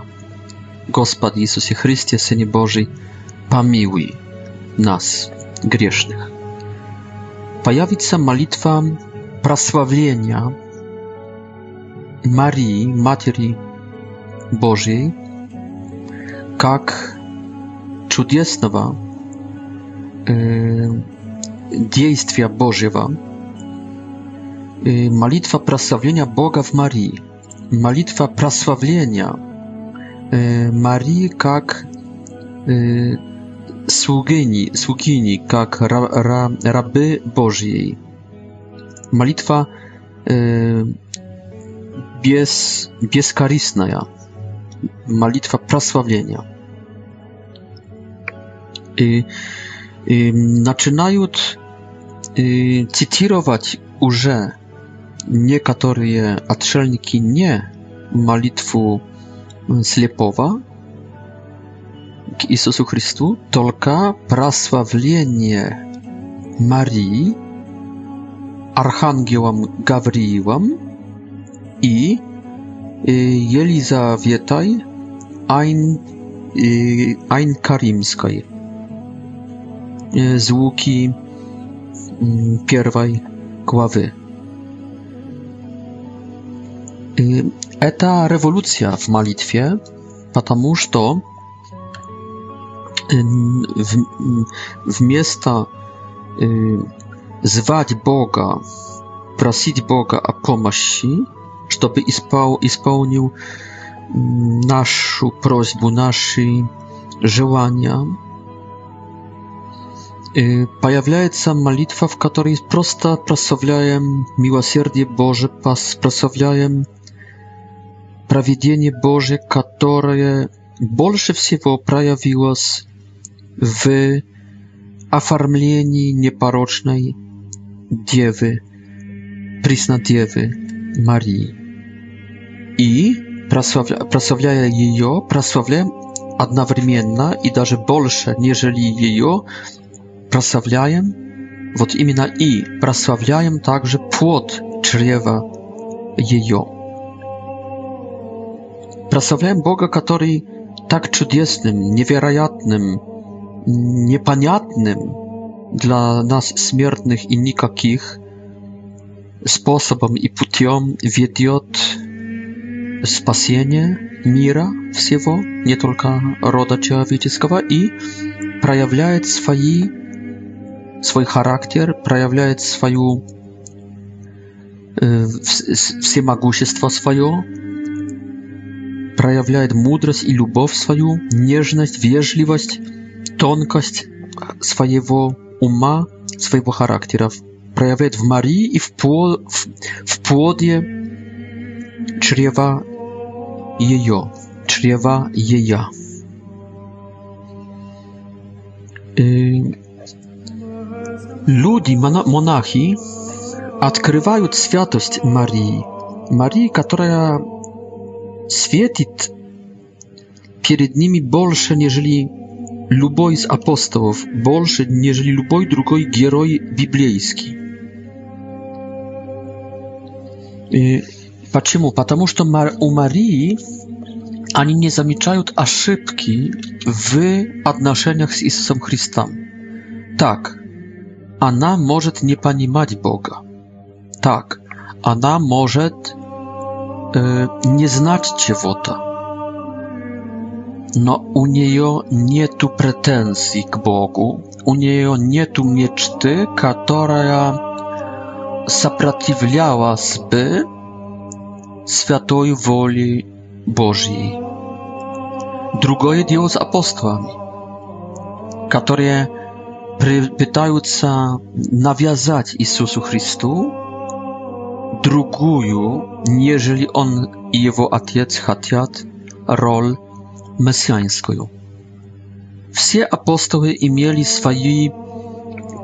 Gospod Jezusie Chrystie, Synie Boży, pamiłuj nas grzesznych. Pojawi się modlitwa prosławienia Marii, Matki Bożej, jak cudownego действия Божьего, молитва прославления Бога в Марии, молитва прославления Марии как sługini, sługini jak ra, ra, raby Bożej. Malitwa e, y, bez, bezkaristna, malitwa prasławienia I y, znaczy y, zaczynają y, cytować już niektóre atrzelniki nie malitwu Slepowa k Jezusu Chrystu, tylko prasławlenie Marii Archangiołam Gawriłam i y, Jelizawietaj Ein, Ein y, Karimskiej. Y, z łuki y, pierwszej głowy. Y, eta rewolucja w malitwie, ponieważ to w, w miejsca zwać Boga, prosić Boga o pomocy, żeby spełnił naszą prośbę, nasze życzenia, Появляется молитва, в которой просто прославляем милосердие Божие, прославляем проведение Божие, которое больше всего проявилось в оформлении непорочной Девы, Преснодевы Марии. И, прославляя ее, прославляем одновременно и даже больше, нежели ее, прославляем, вот именно и прославляем также плод чрева ее. Прославляем Бога, который так чудесным, невероятным, непонятным для нас смертных и никаких способом и путем ведет спасение мира всего, не только рода человеческого, и проявляет свои свой характер, проявляет свою э, всемогущество свое, проявляет мудрость и любовь свою, нежность, вежливость, тонкость своего ума, своего характера, проявляет в Марии и в, по, в, в плоде чрева ее, чрева ее Ludzie, monachi, odkrywają świętość Marii. Marii, która świeci przed nimi больше, niż luboj z apostołów, bolsze niż luboj drugi heroj biblijski. I dlaczego? to u Marii ani nie zamieczają aszybki w odnoszeniach z Jezusem Chrystusem. Tak, она может не понимать Бога. Так, она может э, не знать чего-то. Но у нее нету претензий к Богу, у нее нету мечты, которая сопротивлялась бы святой воле Божьей. Другое дело с апостолами, которые пытаются навязать Иисусу Христу другую, нежели Он и Его Отец хотят, роль мессианскую. Все апостолы имели свои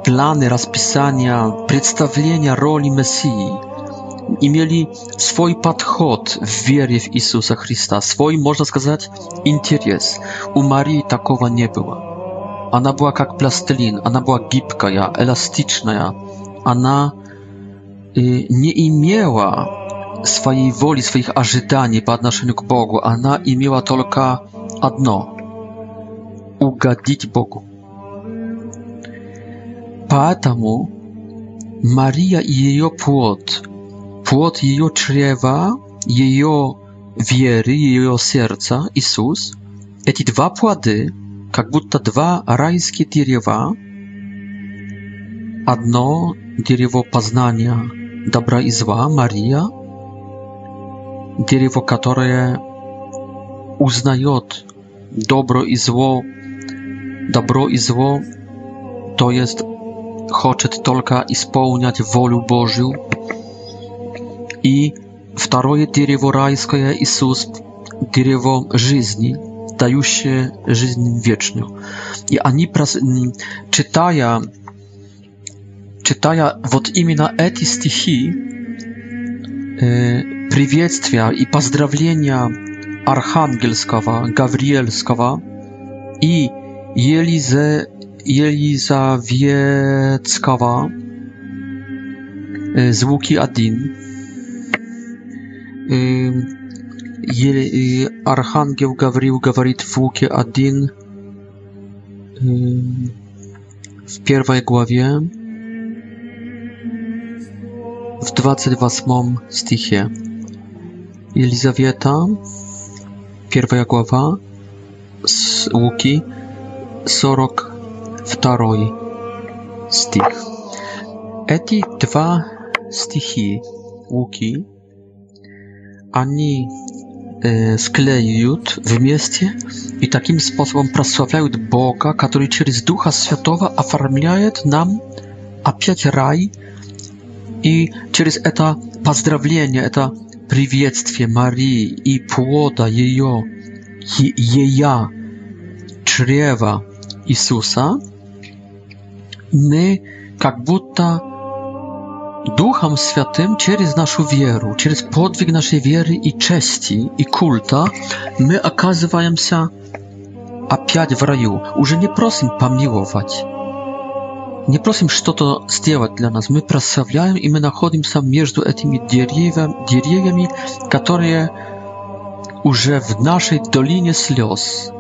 планы расписания, представления роли Мессии – имели свой подход в вере в Иисуса Христа, свой, можно сказать, интерес. У Марии такого не было. Ona była jak plastelin, ona była gibka, ja, elastyczna, ja. Ona y, nie miała swojej woli, swoich ażytań po do Bogu. Ona miała tylko jedno: ugadzić Bogu. Dlatego Maria i jej płot, płot jej czrewa, jej wiery, jej serca, Jezus, te dwa płody, как будто два райские дерева, одно дерево познания добра и зла Мария, дерево, которое узнает добро и зло, добро и зло, то есть хочет только исполнять волю Божью. И второе дерево райское Иисус, дерево жизни – dающe żyć I ani czytaja czytaja od imienia eti stichi y, e i pozdrowienia archangelskowa gawrielskowa i jelize jelizawieckawa y, z łuki adin y, je, y, Archangel Gawrił mówi w Łukie 1 y, w pierwszej głowie w 28 stichie Elizaweta pierwsza głowa z Łuki 42 stich Eti dwa stichy Łuki ani E, skleją w mieście i takim sposobem prosławiają Boga, który przez Ducha Świętego oformiaje nam a opiać raj i przez to pozdrowienie, to przywiectwie Marii i płoda jej, jej czrewa Jezusa, my jakby Duchom Świętym, przez naszą wierę, przez podwig naszej wiery i czci i kulta, my okazujemy się a opiąć w raju. Uże nie prosim pamiłować. Nie prosim, co to zrobić dla nas. My przedstawiamy i my znajdujemy się między tymi drzewami, które uże w naszej dolinie słез.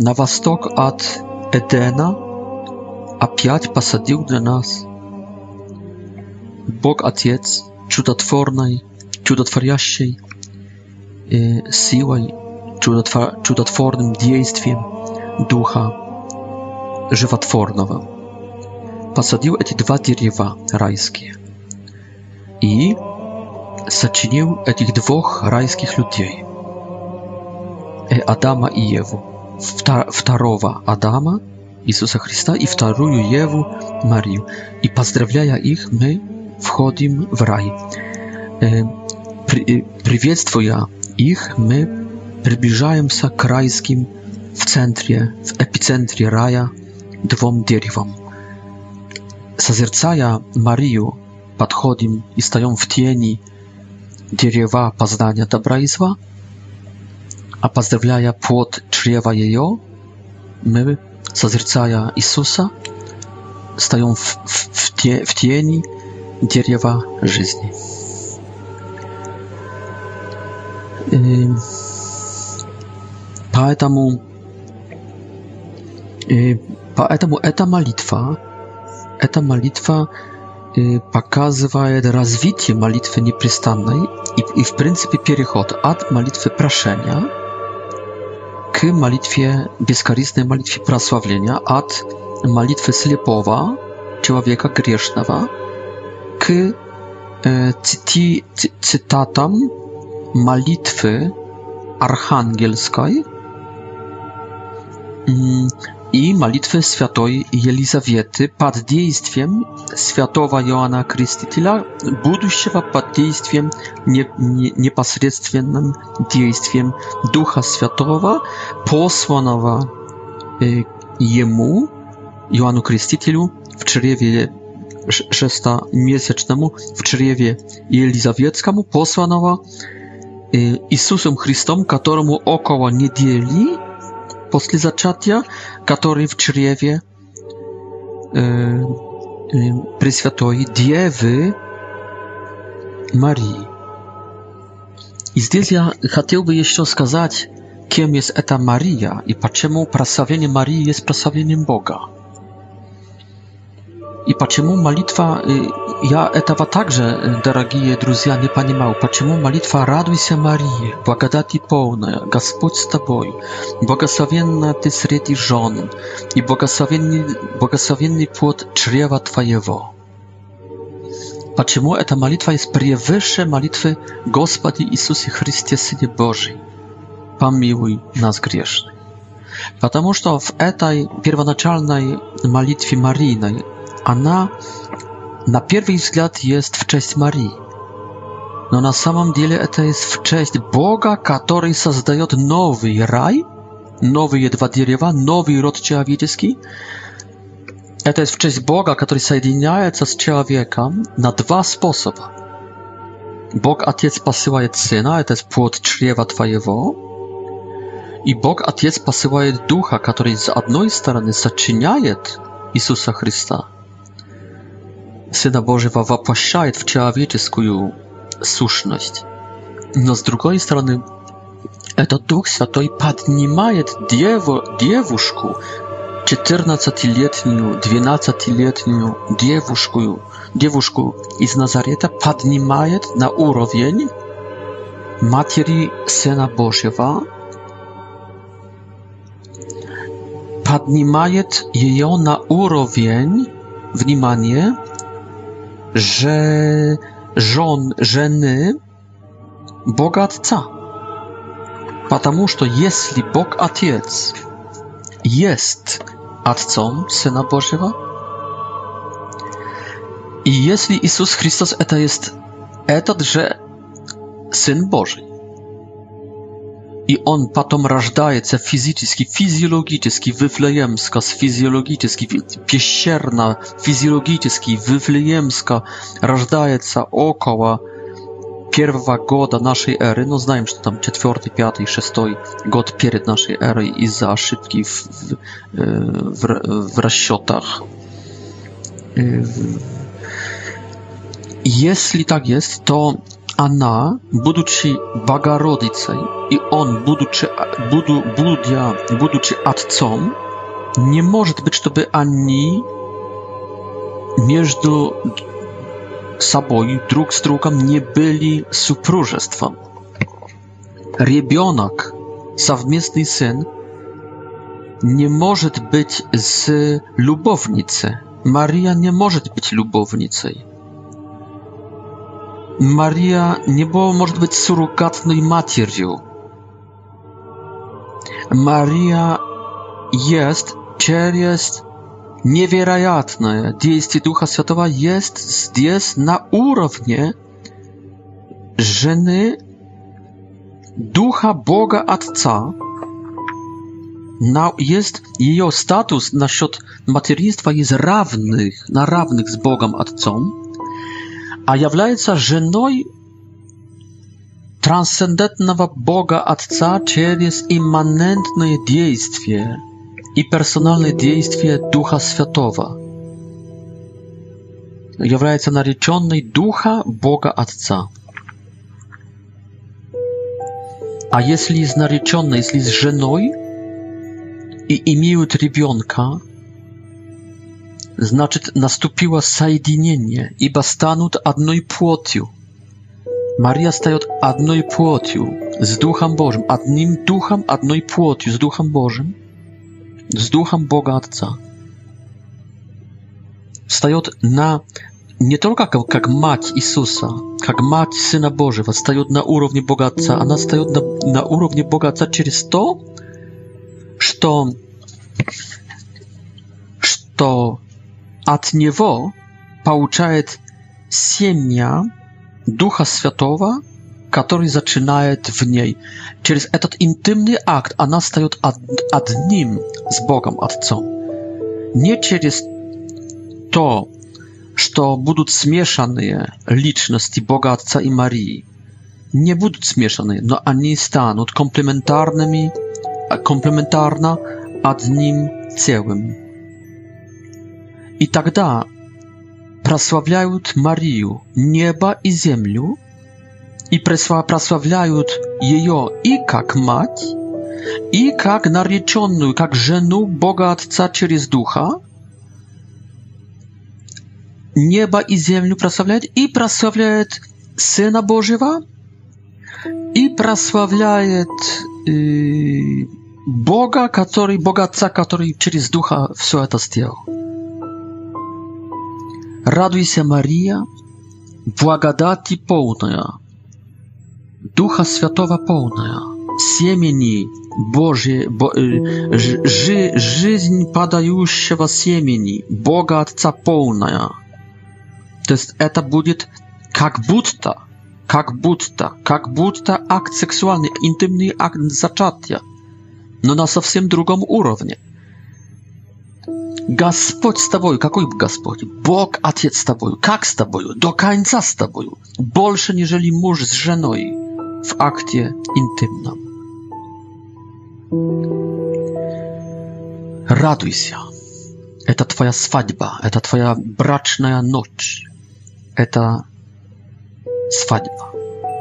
Na wschód od Edena a opiąć posadził dla nas. Бог Отец чудотворной, чудотворящей э, силой, чудотвор, чудотворным действием Духа животворного посадил эти два дерева райские и сочинил этих двух райских людей, Адама и Еву, второго Адама, Иисуса Христа, и вторую Еву, Марию. И поздравляя их, мы wchodzimy w raj. E, Przywiedztwuję e, ich, my przybliżamy się krajskim w centrum, w epicentri raja dwom drzewom. Zazercaja Mariu podchodzimy i stają w tieni drzewa poznania dobra i a pozdrawiając płot drzewa jej, my zazercaja Jezusa stają w tieni дерева жизни. И поэтому, и поэтому эта молитва, эта молитва показывает развитие молитвы непрестанной и, и в принципе переход от молитвы прошения к молитве, бескорыстной молитве прославления, от молитвы слепого человека грешного – E, ci cytatom malitwy archangielskiej mm, i malitwy świętej Elizawiety pod dziejstwem świętowa Joanna Chrystitila, buduszego pod dziejstwem niepośrednim dziejstwem Ducha Świętego posłanego jemu Joanu Chrystitilu w czerwie 6 miesięcznemu w czerwie Jelizawieckiemu posłanoła Jezusem y, Chrystom, któremu około niedzieli po zaczatia, który w czerwie y, y, przy świętej Diewy Marii. I tutaj ja chciałbym jeszcze powiedzieć, kim jest eta Maria i dlaczego prasowienie Marii jest prasowieniem Boga. И почему молитва, я этого также, дорогие друзья, не понимал, почему молитва «Радуйся, Мария, благодати полная, Господь с тобой, благословенна ты среди жен, и благословенный, благословенный плод чрева твоего». Почему эта молитва есть превыше молитвы Господи Иисусе Христе, Сыне Божий? Помилуй нас грешных. Потому что в этой первоначальной молитве Марийной Она на первый взгляд есть в честь Марии. Но на самом деле это есть в честь Бога, который создает новый рай, новые два дерева, новый род человеческий. Это есть в честь Бога, который соединяется с человеком на два способа. Бог Отец посылает Сына, это есть плод чрева Твоего, и Бог Отец посылает Духа, который с одной стороны сочиняет Иисуса Христа – Сына Божьего воплощает в человеческую сущность. Но с другой стороны, этот Дух Святой поднимает деву, девушку, 14-летнюю, 12-летнюю девушку, девушку из Назарета поднимает на уровень матери Сына Божьего, поднимает ее на уровень, внимание, że żon, żeny Boga Otca. Patamu, że jeśli Bóg Ojciec jest Ojcem Syna Bożego i jeśli Jezus Chrystus to jest этот drze Syn Boży, i on potem rażdaje się fizycznie, fizjologicznie, wyflejemska, fizjologicznie, piesierna, fizjologicznie, wyflejemska, rażdaje się około pierwszego goda naszej ery, no znajem, że tam czwarty, piąty, szósty god przed naszej ery i za szybki w, w, e, w, w, e, w Jeśli tak jest, to она, будучи Богородицей, и он, будучи, буду, будя, будучи Отцом, не может быть, чтобы они между собой друг с другом не были супружеством. Ребенок, совместный сын, не может быть с любовницей. Мария не может быть любовницей. Maria nie była, może być, surrogatną matką. Maria jest przez niewiarygodne działanie Ducha Świętego jest tutaj na poziomie żony Ducha Boga Ojca. jest jej status na счёт macierzyństwa jest równych, na równych z Bogiem Ojcem. а является женой трансцендентного Бога Отца через имманентные действия и персональные действия Духа Святого. Является нареченной Духа Бога Отца. А если из нареченной, если с женой и имеют ребенка, znaczy nastąpiło sajdinienie, iba stanut adnoj płotiu. Maria staje od adnoj płotiu, z duchem Bożym, adnim duchem adnoj płotiu, z duchem Bożym, z duchem bogatca. Staje od na, nie tylko jak, jak mać Jezusa, jak mać Syna Bożego, staje od na urownie bogatca, a staje od na, na urownie bogatca przez to, że to, от получает семя Духа Святого, который зачинает в ней. Через этот интимный акт она стает одним с Богом Отцом. Не через то, что будут смешанные личности Бога Отца и Марии. Не будут смешаны, но они станут комплементарными, комплементарно одним целым. И тогда прославляют Марию, небо и землю, и прославляют ее и как мать, и как нареченную, как жену Бога Отца через Духа, небо и землю прославляет, и прославляет Сына Божьего, и прославляет э, Бога, который, Бога Отца, который через Духа все это сделал. raduj się Maria, błagadati pełna, Ducha Świętego pełna, siemieni Boże, bo, y, ży, ży, żyń padającego siemieni, Boga Ojca pełna. To jest, to będzie jak budta, jak budta, jak budta akt seksualny, intymny akt zaczatia, no na zupełnie drugim poziomie. Господь с тобою. Какой Господь? Бог, Отец с тобою. Как с тобою? До конца с тобою. Больше, нежели муж с женой в акте интимном. Радуйся. Это твоя свадьба, это твоя брачная ночь. Это свадьба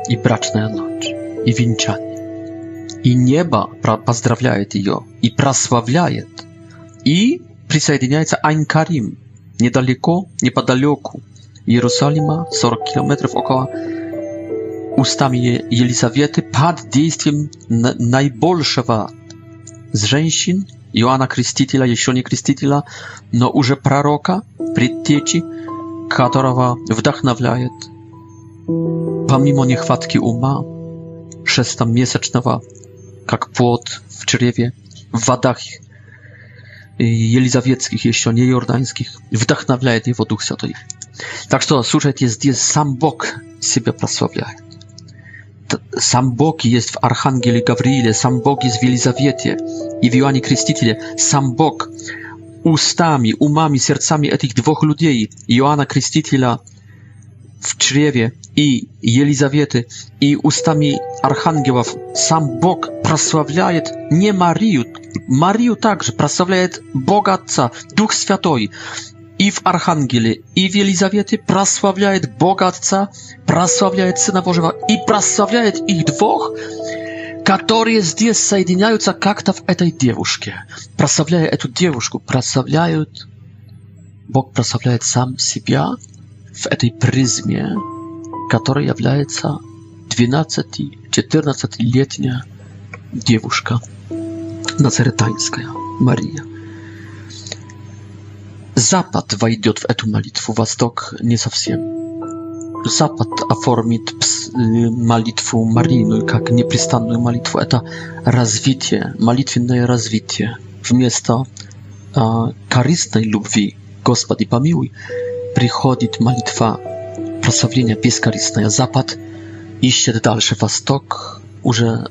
и брачная ночь, и венчание. И небо поздравляет ее, и прославляет, и присоединяется Айн-Карим, недалеко, неподалеку Иерусалима, 40 километров около устами Елизаветы, под действием наибольшего z женщин, Иоанна Крестителя, еще не Крестителя, но уже пророка, предтечи, которого вдохновляет, помимо нехватки ума, шестомесячного, как плод в чреве, в водах Y, jelizawieckich, jeszcze nie jordańskich, wdachnawiaje jego Duch Święty. Tak to, słuchajcie, jest, sam Bóg siebie prosławia. Sam Bóg jest w Archangeli Gawrile, sam Bóg jest w Elizawiecie i w Joanie Chrystitile, sam Bóg ustami, umami, sercami tych dwóch ludzi, Joana Chrystitila w czriewie i Jelizawiety i ustami archangiełów sam Bóg prosławiaje nie Mariu, Mariu także prosławiaje Boga Ojca, Duch Święty i w archangeli i w Jelizawiety prosławiaje Boga Ojca, prosławiaje Syna Bożego i prosławiaje ich dwóch Katorie zdjęs sajdiniajuca kakta w etej dziewuszkie. Prasawiaje etu dziewuszku. Prasawiajut. Bóg prasawiajut sam siebie в этой призме, которой является 12-14-летняя девушка нацаретанская Мария. Запад войдет в эту молитву, Восток не совсем. Запад оформит молитву Марийную как непрестанную молитву. Это развитие, молитвенное развитие. Вместо э, корыстной любви, Господи помилуй, приходит молитва прославления бескорыстная. Запад ищет дальше. Восток уже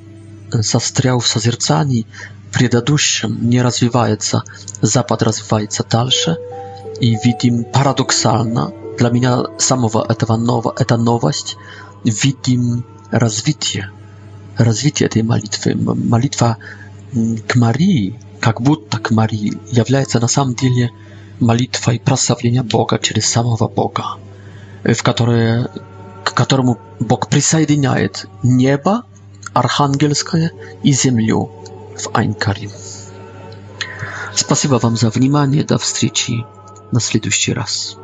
застрял в созерцании предыдущем, не развивается. Запад развивается дальше. И видим парадоксально, для меня самого этого нового, это новость, видим развитие, развитие этой молитвы. Молитва к Марии, как будто к Марии, является на самом деле молитва и прославление Бога через самого Бога, в которое, к которому Бог присоединяет небо архангельское и землю в Айнкаре. Спасибо вам за внимание. До встречи на следующий раз.